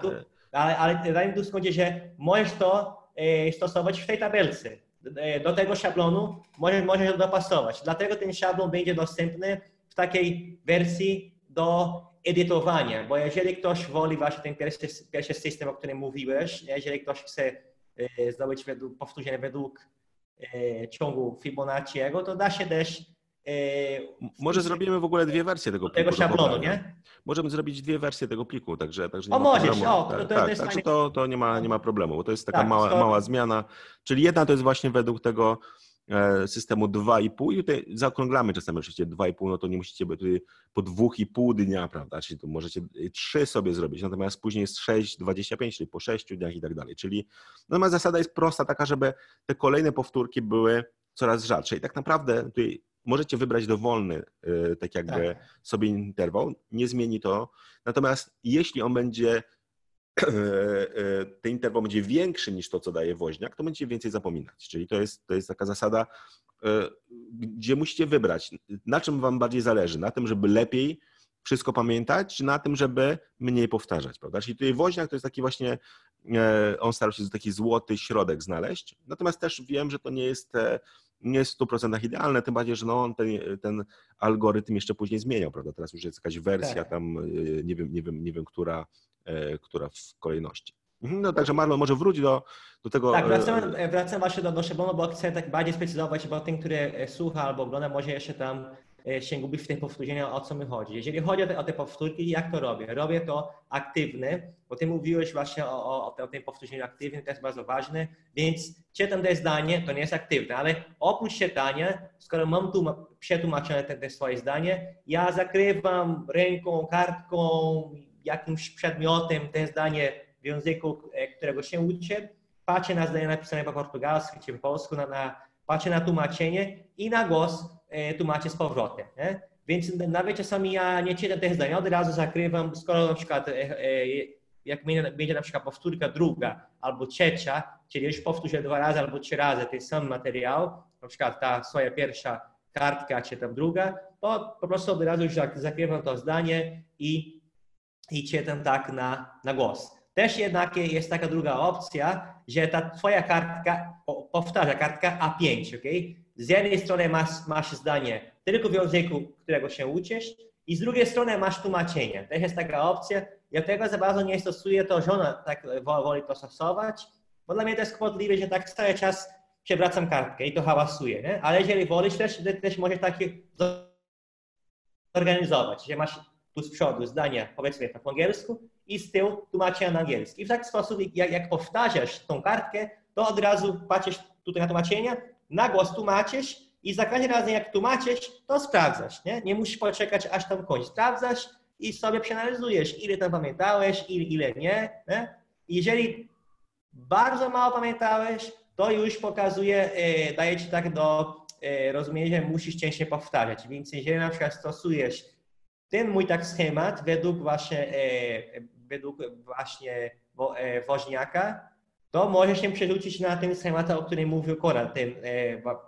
Ale, ale daj mi tu skończyć, że możesz to e, stosować w tej tabelce. E, do tego szablonu możesz, możesz dopasować. Dlatego ten szablon będzie dostępny w takiej wersji do edytowania, bo jeżeli ktoś woli właśnie ten pierwszy, pierwszy system, o którym mówiłeś, jeżeli ktoś chce e, zdobyć według, powtórzenie według ciągu Fibonacciego, to da się też może zrobimy w ogóle dwie wersje tego pliku. Tego szablonu, nie? Możemy zrobić dwie wersje tego pliku, także, także nie o, ma możesz, o, to, to, tak, jest także to, to nie, ma, nie ma problemu, bo to jest taka tak, mała, mała zmiana. Czyli jedna to jest właśnie według tego e, systemu 2,5 i tutaj zaokrąglamy czasami oczywiście 2,5, no to nie musicie być tutaj po 2,5 dnia, prawda, czyli tu możecie 3 sobie zrobić, natomiast później jest 6,25, czyli po 6 dniach i tak dalej, czyli natomiast zasada jest prosta, taka, żeby te kolejne powtórki były coraz rzadsze i tak naprawdę tutaj możecie wybrać dowolny, y, tak jakby tak. sobie interwał, nie zmieni to. Natomiast jeśli on będzie, y, y, ten interwał będzie większy niż to, co daje woźniak, to będziecie więcej zapominać. Czyli to jest, to jest taka zasada, gdzie musicie wybrać, na czym wam bardziej zależy. Na tym, żeby lepiej wszystko pamiętać, czy na tym, żeby mniej powtarzać, prawda? Czyli tutaj woźniak to jest taki właśnie, on starał się taki złoty środek znaleźć, natomiast też wiem, że to nie jest e, nie jest w 100% idealne, tym bardziej, że no, ten, ten algorytm jeszcze później zmieniał, prawda? Teraz już jest jakaś wersja tak. tam, y, nie wiem, nie wiem, nie wiem która, e, która w kolejności. Mhm, no także Marlon może wróć do, do tego. Tak, wracam, e, wracam właśnie do, do Szablonu, bo chcę tak bardziej sprecyzować, bo ten, który e, słucha albo ogląda, może jeszcze tam E, się gubi w tych powtórzeniach, o co mi chodzi. Jeżeli chodzi o te, o te powtórki, jak to robię? Robię to aktywny, bo ty mówiłeś właśnie o, o, o tym powtórzeniu aktywnym, to jest bardzo ważne, więc czytam to zdanie, to nie jest aktywne, ale oprócz czytania, skoro mam tu przetłumaczone te, te swoje zdanie, ja zakrywam ręką, kartką, jakimś przedmiotem te zdanie w języku, e, którego się uczę, patrzę na zdanie napisane po portugalsku czy po polsku, na, na, patrzę na tłumaczenie i na głos E, tłumaczę z powrotem. Nie? Więc nawet czasami ja nie czytam tych zdań, od razu zakrywam, skoro na przykład e, e, jak będzie na przykład powtórka druga albo trzecia, czyli już powtórzę dwa razy albo trzy razy ten sam materiał, na przykład ta swoja pierwsza kartka czy tam druga, to po prostu od razu już zakrywam to zdanie i, i czytam tak na, na głos. Też jednak jest taka druga opcja, że ta twoja kartka powtarza, kartka A5, ok? Z jednej strony masz, masz zdanie tylko w języku, którego się uczysz, i z drugiej strony masz tłumaczenie. Też jest taka opcja. Ja tego za bardzo nie stosuję, to żona tak woli to stosować, bo dla mnie to jest kłopotliwe, że tak cały czas przewracam kartkę i to hałasuje, nie? Ale jeżeli wolisz też, też możesz takie zorganizować, że masz tu z przodu zdania, powiedzmy po angielsku i z tyłu tłumaczenia na angielski. I w taki sposób, jak, jak powtarzasz tą kartkę, to od razu patrzysz tutaj na tłumaczenie na głos tłumaczysz i za każdym razem jak tłumaczysz, to sprawdzasz, nie? Nie musisz poczekać aż tam kończy. Sprawdzasz i sobie przeanalizujesz, ile tam pamiętałeś, ile, ile nie. nie? Jeżeli bardzo mało pamiętałeś, to już pokazuje, e, daje ci tak do e, rozumienia, że musisz częściej powtarzać. Więc jeżeli na przykład stosujesz ten mój tak schemat według właśnie, e, według właśnie wo, woźniaka, to możesz się przerzucić na ten schemat, o którym mówił Konrad, ten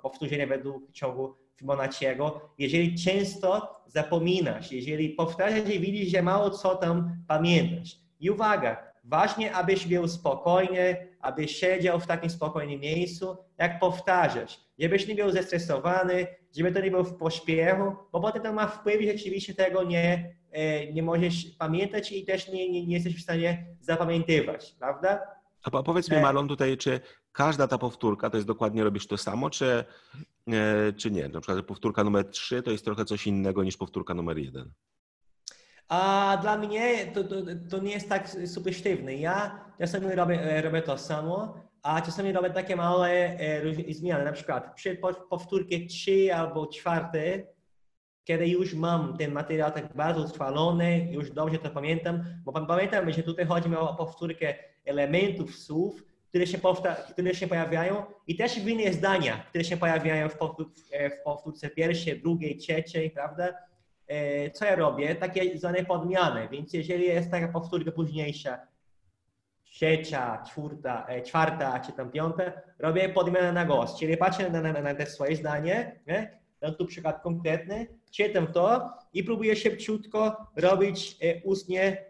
powtórzenie według ciągu Fibonacciego. Jeżeli często zapominasz, jeżeli powtarzasz i widzisz, że mało co tam pamiętasz. I uwaga, ważne, abyś był spokojny, abyś siedział w takim spokojnym miejscu, jak powtarzasz. Żebyś nie był zestresowany, żeby to nie był w pośpiechu, bo potem to ma wpływ i rzeczywiście tego nie, e, nie możesz pamiętać i też nie, nie, nie jesteś w stanie zapamiętywać, prawda? A powiedz mi, E. Marlon, tutaj, czy każda ta powtórka to jest dokładnie robisz to samo, czy, e, czy nie? Na przykład powtórka numer 3 to jest trochę coś innego niż powtórka numer 1. A dla mnie to, to, to nie jest tak super sztywne. Ja czasami robię, e, robię to samo, a czasami robię takie małe zmiany. Na przykład przy po- powtórce 3 albo 4, kiedy już mam ten materiał tak bardzo utrwalony, już dobrze to pamiętam, bo pam- pamiętam, że tutaj chodzi o powtórkę elementów słów, które się, powta- które się pojawiają i też w innych zdaniach, które się pojawiają w, powtór- e, w powtórce pierwszej, drugiej, trzeciej, prawda? E, co ja robię? Takie zwane podmiany, więc jeżeli jest taka powtórka późniejsza, trzecia, czwarta, e, czwarta czy tam piąta, robię podmianę na głos, czyli patrzę na, na, na te swoje zdanie, nie? dam tu przykład konkretny, czytam to i próbuję szybciutko robić ustnie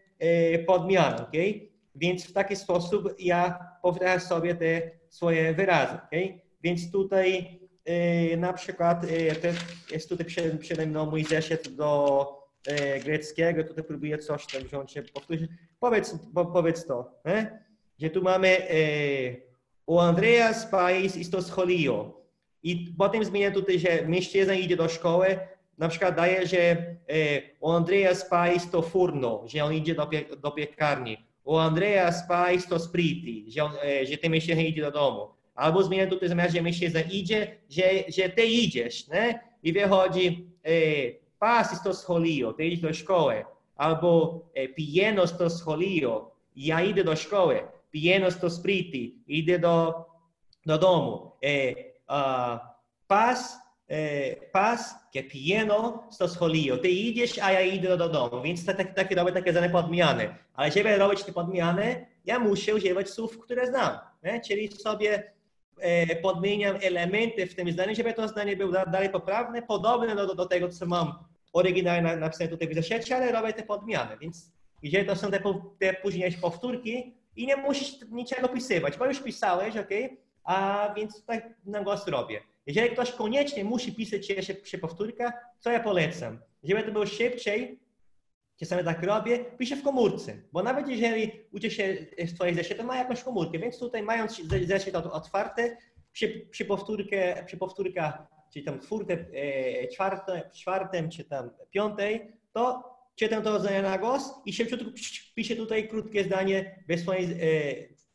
podmianę, okay? Więc w taki sposób ja powtarzam sobie te swoje wyrazy, okay? Więc tutaj e, na przykład e, te, jest tutaj przed, przede mną mój zeszyt do e, greckiego, tutaj próbuję coś tam wziąć, powtórzyć. Powiedz, po, powiedz to, że tu mamy o Andreas Pais i to scholio. I potem zmienia tutaj, że mężczyzna idzie do szkoły, na przykład daje, że o Andreas Pais to furno, że on idzie do, pie, do piekarni. O Andreas Pais to spriti, że, on, e, że ten mężczyzna idzie do domu. Albo zmienia tutaj zamiast, że mężczyzna idzie, że, że ty idziesz, nie? I wychodzi e, pas to scholio, ty idziesz do szkoły. Albo e, pienos to scholio, ja idę do szkoły. Pienos to spriti, idę do, do domu. E, a, pas, e, pas che pieno sto scholio. Ty idziesz, a ja idę do domu. Więc tak, tak, robię takie zwane podmiany. Ale żeby robić te podmiany, ja muszę używać słów, które znam. Nie? Czyli sobie e, podmieniam elementy w tym zdaniu, żeby to zdanie było da- dalej poprawne, podobne do, do, tego, co mam oryginalnie napisane tutaj w zeszycie, ale robię te podmiany. Więc jeżeli to są te, te późniejsze powtórki i nie musisz niczego pisywać, bo już pisałeś, ok? A więc tak na głos robię. Jeżeli ktoś koniecznie musi pisać jeszcze przy powtórkach, co ja polecam? Żeby to było szybciej, czasami tak robię, piszę w komórce, bo nawet jeżeli uczy się w twojej zeszycie, to ma jakąś komórkę, więc tutaj mając ze- zeszyt ot- otwarty, przy, przy, powtórkę, przy powtórkach, czy tam czwórte, e, czwarte, czwartym, czy tam piątej, to czytam to zdanie na głos i szybciutko piszę tutaj krótkie zdanie we swojej e,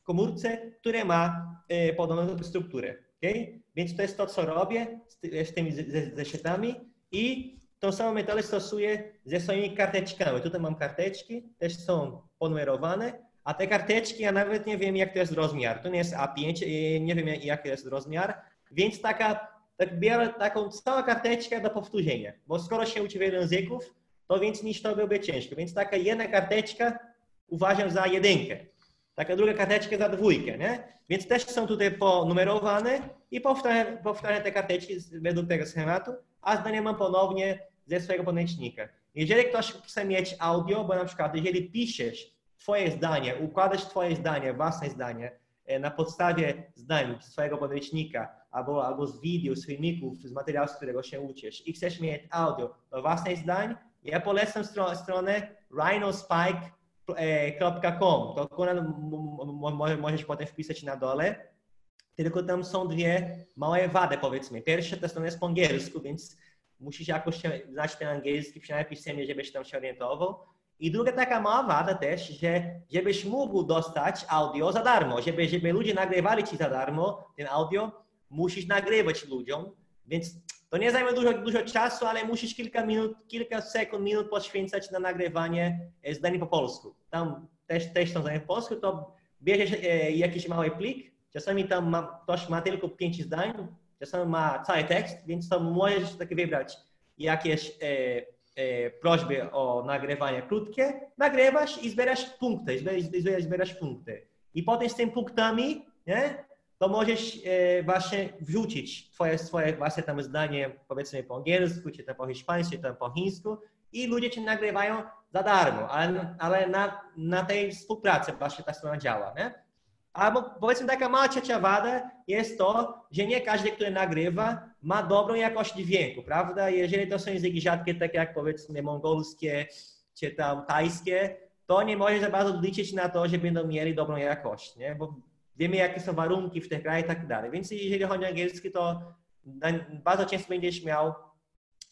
komórce, które ma e, podobną strukturę. Okay? Więc to jest to, co robię z, ty- z tymi ze- ze- zeszytami i tą samą metodę stosuję ze swoimi karteczkami. Tutaj mam karteczki, też są ponumerowane, a te karteczki ja nawet nie wiem, jak to jest rozmiar. To nie jest A5, e, nie wiem, jak jest rozmiar, więc taka, tak biorę taką całą karteczkę do powtórzenia, bo skoro się uczy języków, to więc niż to byłby ciężko. Więc taka jedna karteczka uważam za jedynkę. Taka druga karteczka za dwójkę, nie? Więc też są tutaj ponumerowane i powtarzam, powtarzam te karteczki według tego schematu, a zdanie mam ponownie ze swojego podręcznika. Jeżeli ktoś chce mieć audio, bo na przykład jeżeli piszesz twoje zdanie, układasz twoje zdanie, własne zdanie e, na podstawie zdań z twojego podręcznika albo, albo z wideo, z filmików, z materiału, z którego się uczysz i chcesz mieć audio do własnych zdań, ja polecam stro, stronę rhinospike.com. To Konrad m- m- m- możesz potem wpisać na dole. Tylko tam są dwie małe wady, powiedzmy. Pierwsza to strona jest po angielsku, więc musisz jakoś znać ten angielski, przynajmniej pisemnie, żebyś tam się orientował. I druga taka mała wada też, że żebyś mógł dostać audio za darmo, żeby, żeby ludzie nagrywali ci za darmo ten audio, musisz nagrywać ludziom, więc to nie zajmie dużo, dużo czasu, ale musisz kilka minut, kilka sekund, minut poświęcać na nagrywanie e, zdań po polsku. Tam też, też są zdania po polsku, to bierzesz e, jakiś mały plik, czasami tam ma, ktoś ma tylko pięć zdań, czasami ma cały tekst, więc to możesz tak wybrać jakieś e, e, prośby o nagrywanie krótkie, nagrywasz i zbierasz punkty, zbierasz, zbierasz punkty. I potem z tymi punktami, nie, to możesz e, właśnie wrzucić twoje, swoje własne tam zdanie, powiedzmy po angielsku, czy tam po hiszpańsku, czy tam po chińsku i ludzie cię nagrywają za darmo, ale, ale na, na tej współpracy właśnie ta strona działa, nie? Albo powiedzmy taka mała trzecia wada jest to, że nie każdy, który nagrywa, ma dobrą jakość dźwięku, prawda? Jeżeli to są języki rzadkie, takie jak powiedzmy mongolskie czy tam tajskie, to nie może za bardzo liczyć na to, że będą mieli dobrą jakość, nie? Bo wiemy, jakie są warunki w tych krajach i tak dalej. Więc jeżeli chodzi o angielski, to bardzo często będziesz miał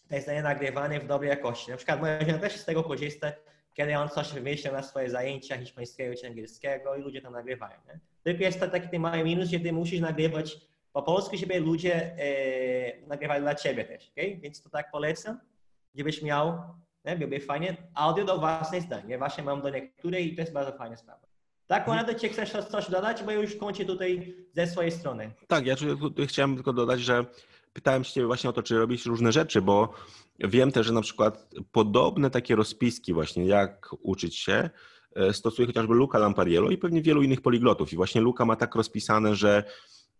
te zdania nagrywane w dobrej jakości. Na przykład moja żona też z tego korzysta, kiedy on coś wymyśla na swoje zajęcia hiszpańskiego czy angielskiego i ludzie to nagrywają. Nie? Tylko jest to taki mały minus, że ty musisz nagrywać po polsku, żeby ludzie e, nagrywali dla ciebie też. Okay? Więc to tak polecam, żebyś miał, nie? byłby fajnie, audio do własnej zdań. Ja właśnie mam do niektórej i to jest bardzo fajna sprawa. Tak, Konrado, czy chcesz coś dodać, bo już kończę tutaj ze swojej strony. Tak, ja chciałem tylko dodać, że pytałem się właśnie o to, czy robisz różne rzeczy, bo wiem też, że na przykład podobne takie rozpiski właśnie, jak uczyć się, e, stosuje chociażby Luca Lampariello i pewnie wielu innych poliglotów. I właśnie Luca ma tak rozpisane, że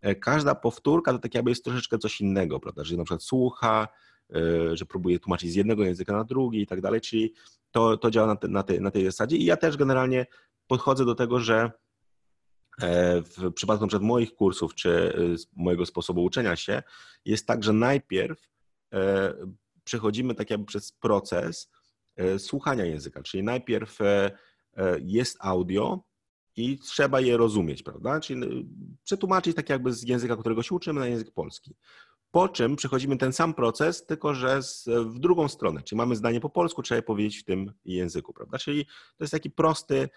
e, każda powtórka to tak jakby jest troszeczkę coś innego, prawda? Że na przykład słucha, e, że próbuje tłumaczyć z jednego języka na drugi i tak dalej, czyli to, to działa na, te, na, na tej zasadzie. I ja też generalnie podchodzę do tego, że e, w przypadku moich kursów czy e, mojego sposobu uczenia się jest tak, że najpierw e, przechodzimy tak jakby przez proces słuchania języka, czyli najpierw jest audio i trzeba je rozumieć, prawda? Czyli przetłumaczyć tak jakby z języka, którego się uczymy na język polski. Po czym przechodzimy ten sam proces, tylko że w drugą stronę, czyli mamy zdanie po polsku, trzeba je powiedzieć w tym języku, prawda? Czyli to jest taki prosty,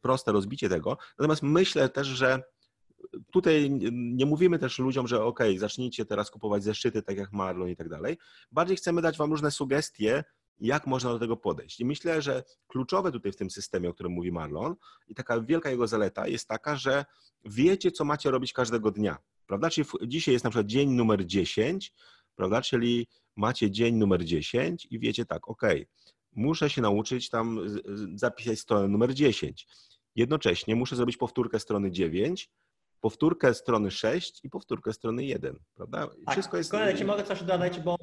proste rozbicie tego. Natomiast myślę też, że tutaj nie mówimy też ludziom, że ok, zacznijcie teraz kupować zeszyty, tak jak Marlon i tak dalej. Bardziej chcemy dać wam różne sugestie, jak można do tego podejść. I myślę, że kluczowe tutaj w tym systemie, o którym mówi Marlon, i taka wielka jego zaleta jest taka, że wiecie, co macie robić każdego dnia. Prawda? Czyli dzisiaj jest na przykład dzień numer 10, prawda? Czyli macie dzień numer 10 i wiecie tak, ok, muszę się nauczyć tam zapisać stronę numer 10. Jednocześnie muszę zrobić powtórkę strony 9, powtórkę strony 6 i powtórkę strony 1, prawda? Tak, Wszystko jest... Kolego, ci mogę coś dodać, bo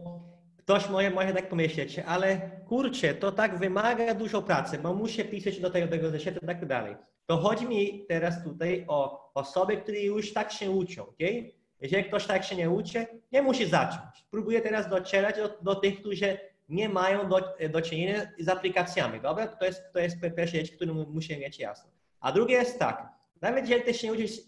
ktoś może, może tak pomyśleć, ale kurczę, to tak wymaga dużo pracy, bo muszę pisać do tego, tego zeszytu i tak dalej. To chodzi mi teraz tutaj o osoby, które już tak się uczą, okay? Jeżeli ktoś tak się nie uczy, nie musi zacząć. Próbuję teraz docierać do, do tych, którzy nie mają do, do czynienia z aplikacjami, dobra? To jest, to jest pierwsza rzecz, którą musimy mieć jasno. A drugie jest tak, nawet jeżeli ty się uczysz e,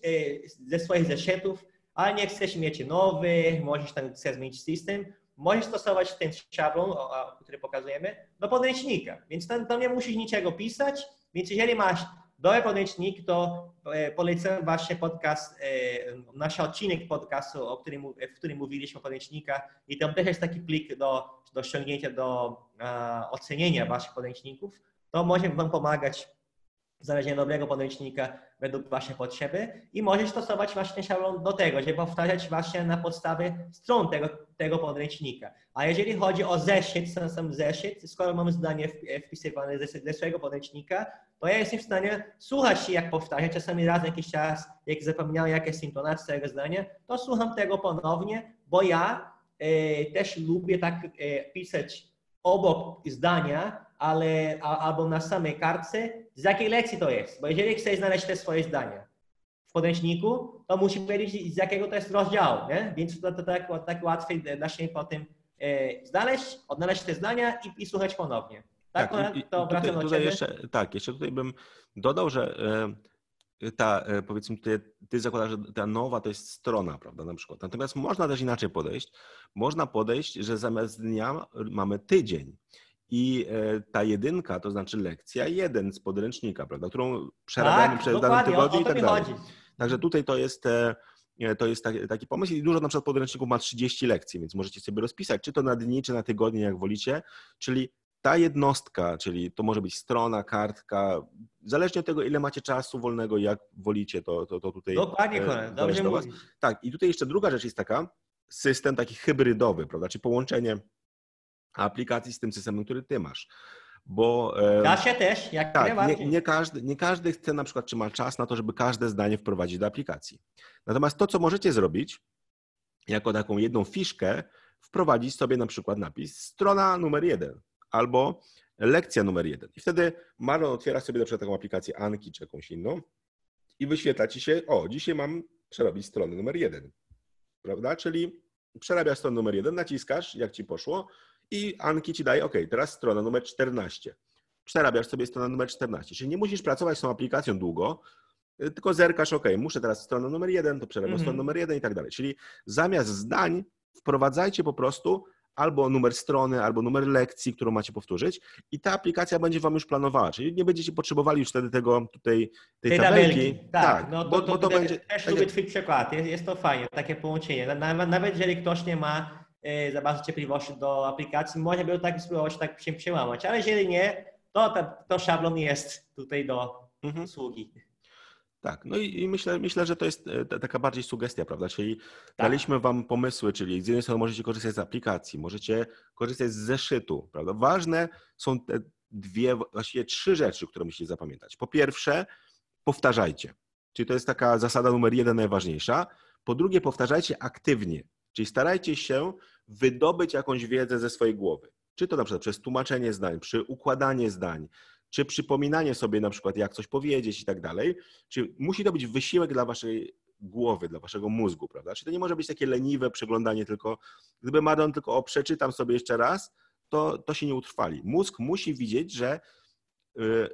ze swoich zeszytów, ale nie chcesz mieć nowy, możesz tam chcesz zmienić system, możesz stosować ten szablon, który pokazujemy, do podręcznika. Więc tam, tam nie musisz niczego pisać, więc jeżeli masz dobry podręcznik, to e, polecam właśnie podcast, e, nasz odcinek podcastu, o którym, w którym mówiliśmy o podręcznikach i tam też jest taki plik do, do ściągnięcia, do ocenienia waszych podręczników. To może wam pomagać znalezienie dobrego podręcznika według Waszej potrzeby i możesz stosować właśnie szablon do tego, żeby powtarzać właśnie na podstawie stron tego, tego podręcznika. A jeżeli chodzi o zeszyt, sam, sam zeszyt, skoro mamy zdanie wpisywane ze, ze swojego podręcznika, to ja jestem w stanie słuchać się, jak powtarzać. Czasami raz jakiś czas, jak zapomniałem, jaka jest intonacja tego zdania, to słucham tego ponownie, bo ja e, też lubię tak e, pisać obok zdania, ale a, albo na samej kartce, z jakiej lekcji to jest. Bo jeżeli chcesz znaleźć te swoje zdania w podręczniku, to musi powiedzieć, z jakiego to jest rozdziału, nie? Więc to, to tak, tak łatwiej da się potem e, znaleźć, odnaleźć te zdania i, i słuchać ponownie. Tak, tak i, to wracam tutaj, tutaj jeszcze, Tak, jeszcze tutaj bym dodał, że e, ta, e, powiedzmy tutaj, ty zakładasz, że ta nowa to jest strona, prawda, na przykład. Natomiast można też inaczej podejść. Można podejść, że zamiast dnia mamy tydzień. I e, ta jedynka to znaczy lekcja jeden z podręcznika, prawda, którą przerabiamy tak, przez dany tygodniu i tak dalej. Chodzi. Także tutaj to jest, to jest taki, taki pomysł i dużo na przykład podręczników ma 30 lekcji, więc możecie sobie rozpisać, czy to na dni, czy na tygodnie, jak wolicie, czyli ta jednostka, czyli to może być strona, kartka, zależnie od tego, ile macie czasu wolnego, jak wolicie, to, to, to tutaj. Dokładnie, dobrze do mówisz. Tak, i tutaj jeszcze druga rzecz jest taka, system taki hybrydowy, prawda, czyli połączenie aplikacji z tym systemem, który ty masz. Bo, Da się też, jak tak, nie, najbardziej. nie, każdy, nie każdy chce na przykład, czy ma czas na to, żeby każde zdanie wprowadzić do aplikacji. Natomiast to, co możecie zrobić, jako taką jedną fiszkę, wprowadzić sobie na przykład napis strona numer jeden albo lekcja numer jeden. I wtedy Marlon otwiera sobie na przykład taką aplikację Anki czy jakąś inną i wyświetla ci się, o, dzisiaj mam przerobić stronę numer jeden. Prawda? Czyli przerabiasz stronę numer jeden, naciskasz, jak ci poszło i Anki ci daje, ok, teraz strona numer 14. Przerabiasz sobie stronę numer 14. Czyli nie musisz pracować z tą aplikacją długo, tylko zerkasz, ok, muszę teraz stronę numer jeden, to przerabiam Mhm. stronę numer jeden i tak dalej. Czyli zamiast zdań wprowadzajcie po prostu albo numer strony, albo numer lekcji, którą macie powtórzyć i ta aplikacja będzie wam już planowała, czyli nie będziecie potrzebowali już wtedy tego tutaj, tej Tej tabelki. tabelki. Tak, no to, bo, to, bo to to będzie... też tak lubię jak- twój przykład, jest, jest to fajnie, takie połączenie. Na- Nawet, nawet jeżeli ktoś nie ma za bardzo cierpliwości do aplikacji, może by tak spróbować tak się przełamać, ale jeżeli nie, to, to, to szablon jest tutaj do Mhm. usługi. Tak, no i, i myślę, myślę, że to jest e, ta- taka bardziej sugestia, prawda? Czyli Tak. daliśmy Wam pomysły, czyli z jednej strony możecie korzystać z aplikacji, możecie korzystać z zeszytu, prawda? Ważne są te dwie, właściwie trzy rzeczy, które musicie zapamiętać. Po pierwsze, powtarzajcie, czyli to jest taka zasada numer jeden, najważniejsza. Po drugie, powtarzajcie aktywnie, czyli starajcie się wydobyć jakąś wiedzę ze swojej głowy. Czy to na przykład przez tłumaczenie zdań, przy układanie zdań, czy przypominanie sobie na przykład, jak coś powiedzieć i tak dalej. Czyli musi to być wysiłek dla waszej głowy, dla waszego mózgu, prawda? Czyli to nie może być takie leniwe przeglądanie tylko, gdyby Madon tylko o przeczytam sobie jeszcze raz, to, to się nie utrwali. Mózg musi widzieć, że y,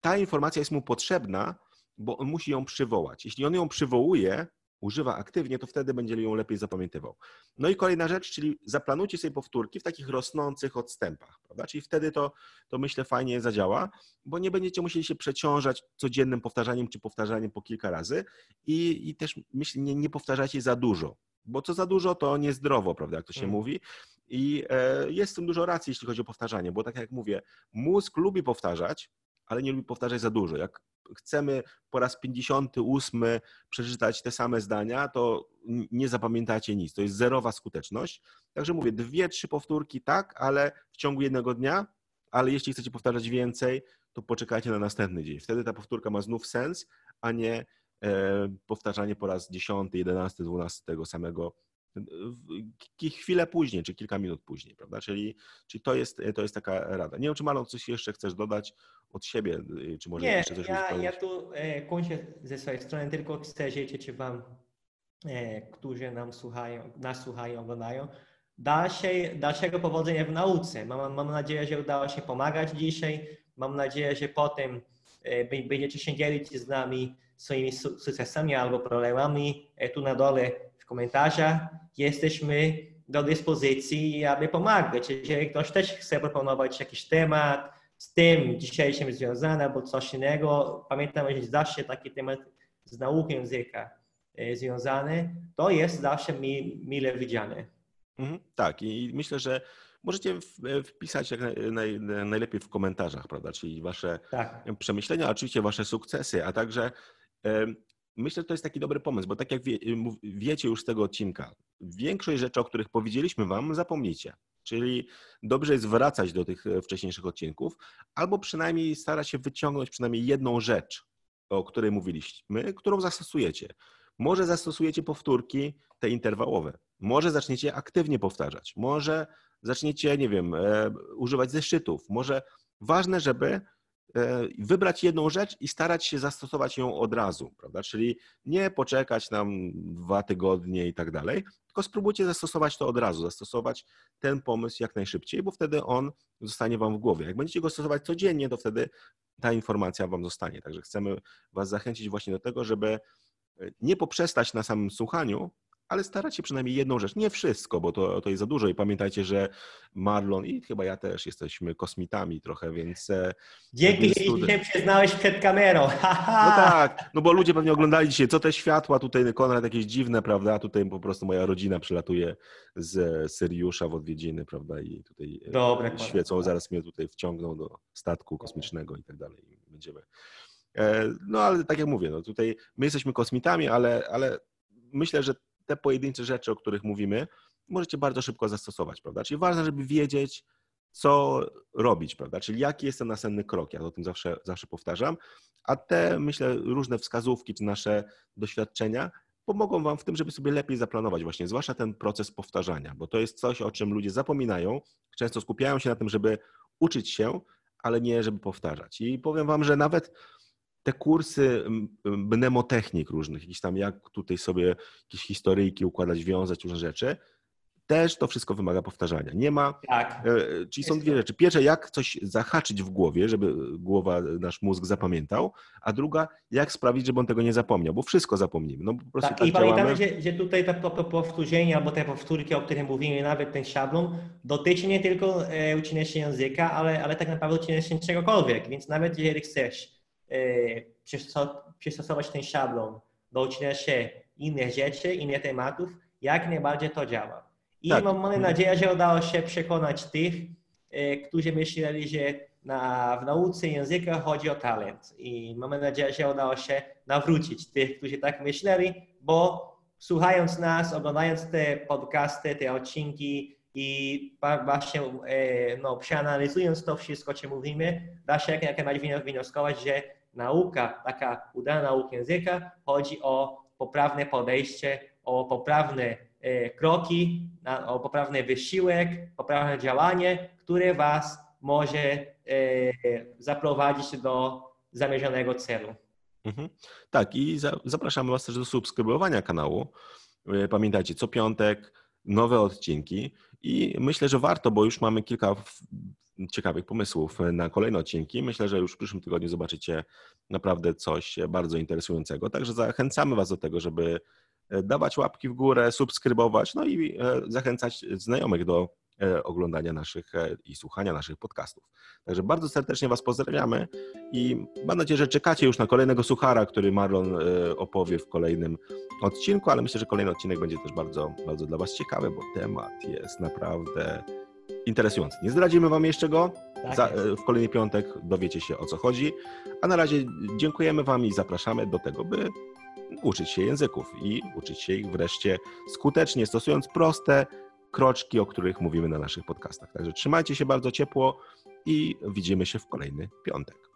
ta informacja jest mu potrzebna, bo on musi ją przywołać. Jeśli on ją przywołuje, używa aktywnie, to wtedy będzie ją lepiej zapamiętywał. No i kolejna rzecz, czyli zaplanujcie sobie powtórki w takich rosnących odstępach, prawda? Czyli wtedy to, to myślę fajnie zadziała, bo nie będziecie musieli się przeciążać codziennym powtarzaniem czy powtarzaniem po kilka razy i, i też myślę, nie, nie powtarzajcie za dużo, bo co za dużo, to niezdrowo, prawda, jak to się Mm. mówi. I e, jest w tym dużo racji, jeśli chodzi o powtarzanie, bo tak jak mówię, mózg lubi powtarzać, ale nie lubi powtarzać za dużo. Jak chcemy po raz 58 przeczytać te same zdania, to nie zapamiętacie nic. To jest zerowa skuteczność. Także mówię, dwie, trzy powtórki tak, ale w ciągu jednego dnia, ale jeśli chcecie powtarzać więcej, to poczekajcie na następny dzień. Wtedy ta powtórka ma znów sens, a nie e, powtarzanie po raz 10, 11, 12 tego samego chwilę później, czy kilka minut później, prawda? Czyli, czyli to, jest, to jest taka rada. Nie wiem, czy Malon coś jeszcze chcesz dodać od siebie, y, czy może Nie, jeszcze coś ja, ja tu e, kończę ze swojej strony, tylko chcę życzyć Wam, e, którzy nam słuchają, nas słuchają, oglądają, dalszej, dalszego powodzenia w nauce. Mam, mam nadzieję, że udało się pomagać dzisiaj. Mam nadzieję, że potem e, będziecie się dzielić z nami swoimi su- sukcesami albo problemami tu na dole w komentarzach. Jesteśmy do dyspozycji, aby pomagać. Jeżeli ktoś też chce proponować jakiś temat z tym dzisiejszym związany albo coś innego, pamiętam, że zawsze taki temat z nauką języka e, związany, to jest zawsze mi, mile widziane. Mhm, tak, i myślę, że możecie w- wpisać jak naj, naj, najlepiej w komentarzach, prawda? Czyli wasze Tak. przemyślenia, oczywiście wasze sukcesy, a także myślę, że to jest taki dobry pomysł, bo tak jak wie, wiecie już z tego odcinka, większość rzeczy, o których powiedzieliśmy wam, zapomnijcie. Czyli dobrze jest wracać do tych e, wcześniejszych odcinków, albo przynajmniej starać się wyciągnąć przynajmniej jedną rzecz, o której mówiliśmy, którą zastosujecie. Może zastosujecie powtórki te interwałowe, może zaczniecie aktywnie powtarzać, może zaczniecie, nie wiem, e, używać zeszytów, może ważne, żeby wybrać jedną rzecz i starać się zastosować ją od razu, prawda? Czyli nie poczekać nam dwa tygodnie i tak dalej, tylko spróbujcie zastosować to od razu, zastosować ten pomysł jak najszybciej, bo wtedy on zostanie wam w głowie. Jak będziecie go stosować codziennie, to wtedy ta informacja wam zostanie. Także chcemy was zachęcić właśnie do tego, żeby e, nie poprzestać na samym słuchaniu, ale starać się przynajmniej jedną rzecz, nie wszystko, bo to, to jest za dużo i pamiętajcie, że Marlon i chyba ja też jesteśmy kosmitami trochę, więc... e, Dzięki, że się przyznałeś przed kamerą. No tak, no bo ludzie pewnie oglądali dzisiaj, co te światła tutaj, Konrad jakieś dziwne, prawda, tutaj po prostu moja rodzina przylatuje z Syriusza w odwiedziny, prawda, i tutaj e, Dobre, świecą, zaraz mnie tutaj wciągną do statku kosmicznego i tak dalej. Będziemy. E, No ale tak jak mówię, no tutaj my jesteśmy kosmitami, ale, ale myślę, że te pojedyncze rzeczy, o których mówimy, możecie bardzo szybko zastosować, prawda? Czyli ważne, żeby wiedzieć, co robić, prawda? Czyli jaki jest ten następny krok. Ja o tym zawsze, zawsze powtarzam. A te, myślę, różne wskazówki czy nasze doświadczenia pomogą Wam w tym, żeby sobie lepiej zaplanować właśnie, zwłaszcza ten proces powtarzania, bo to jest coś, o czym ludzie zapominają. Często skupiają się na tym, żeby uczyć się, ale nie, żeby powtarzać. I powiem Wam, że nawet te kursy mnemotechnik różnych, jakieś tam jak tutaj sobie jakieś historyjki układać, wiązać różne rzeczy, też to wszystko wymaga powtarzania. Nie ma Tak. E, Czyli są dwie rzeczy. Pierwsza, jak coś zahaczyć w głowie, żeby głowa, nasz mózg zapamiętał, a druga, jak sprawić, żeby on tego nie zapomniał, bo wszystko zapomnimy. No po prostu Tak, tak, i pamiętamy, działamy. że, że tutaj to, to, to powtórzenie albo te powtórki, o których mówimy, nawet ten szablon, dotyczy nie tylko e, uczenia się języka, ale, ale tak naprawdę uczenia się czegokolwiek. Więc nawet jeżeli chcesz przystosować ten szablon do uczenia się innych rzeczy, innych tematów, jak najbardziej to działa. I Tak. mam, mamy Mhm. nadzieję, że udało się przekonać tych, e, którzy myśleli, że na, w nauce języka chodzi o talent. I mamy nadzieję, że udało się nawrócić tych, którzy tak myśleli, bo słuchając nas, oglądając te podcasty, te odcinki i właśnie e, no, przeanalizując to wszystko, o czym mówimy, da się jak najbardziej wnioskować, że nauka, taka udana nauka języka, chodzi o poprawne podejście, o poprawne e, kroki, o poprawny wysiłek, poprawne działanie, które Was może e, zaprowadzić do zamierzonego celu. Mhm. Tak, i za, zapraszamy Was też do subskrybowania kanału. E, Pamiętajcie, co piątek nowe odcinki i myślę, że warto, bo już mamy kilka ciekawych pomysłów na kolejne odcinki. Myślę, że już w przyszłym tygodniu zobaczycie naprawdę coś bardzo interesującego. Także zachęcamy Was do tego, żeby e, dawać łapki w górę, subskrybować, no i e, zachęcać znajomych do e, oglądania naszych i słuchania naszych podcastów. Także bardzo serdecznie Was pozdrawiamy i mam nadzieję, że czekacie już na kolejnego suchara, który Marlon opowie w kolejnym odcinku, ale myślę, że kolejny odcinek będzie też bardzo, bardzo dla Was ciekawy, bo temat jest naprawdę interesujący. Nie zdradzimy Wam jeszcze go. Tak Za, e, w kolejny piątek dowiecie się o co chodzi. A na razie dziękujemy Wam i zapraszamy do tego, by uczyć się języków i uczyć się ich wreszcie skutecznie, stosując proste kroczki, o których mówimy na naszych podcastach. Także trzymajcie się bardzo ciepło i widzimy się w kolejny piątek.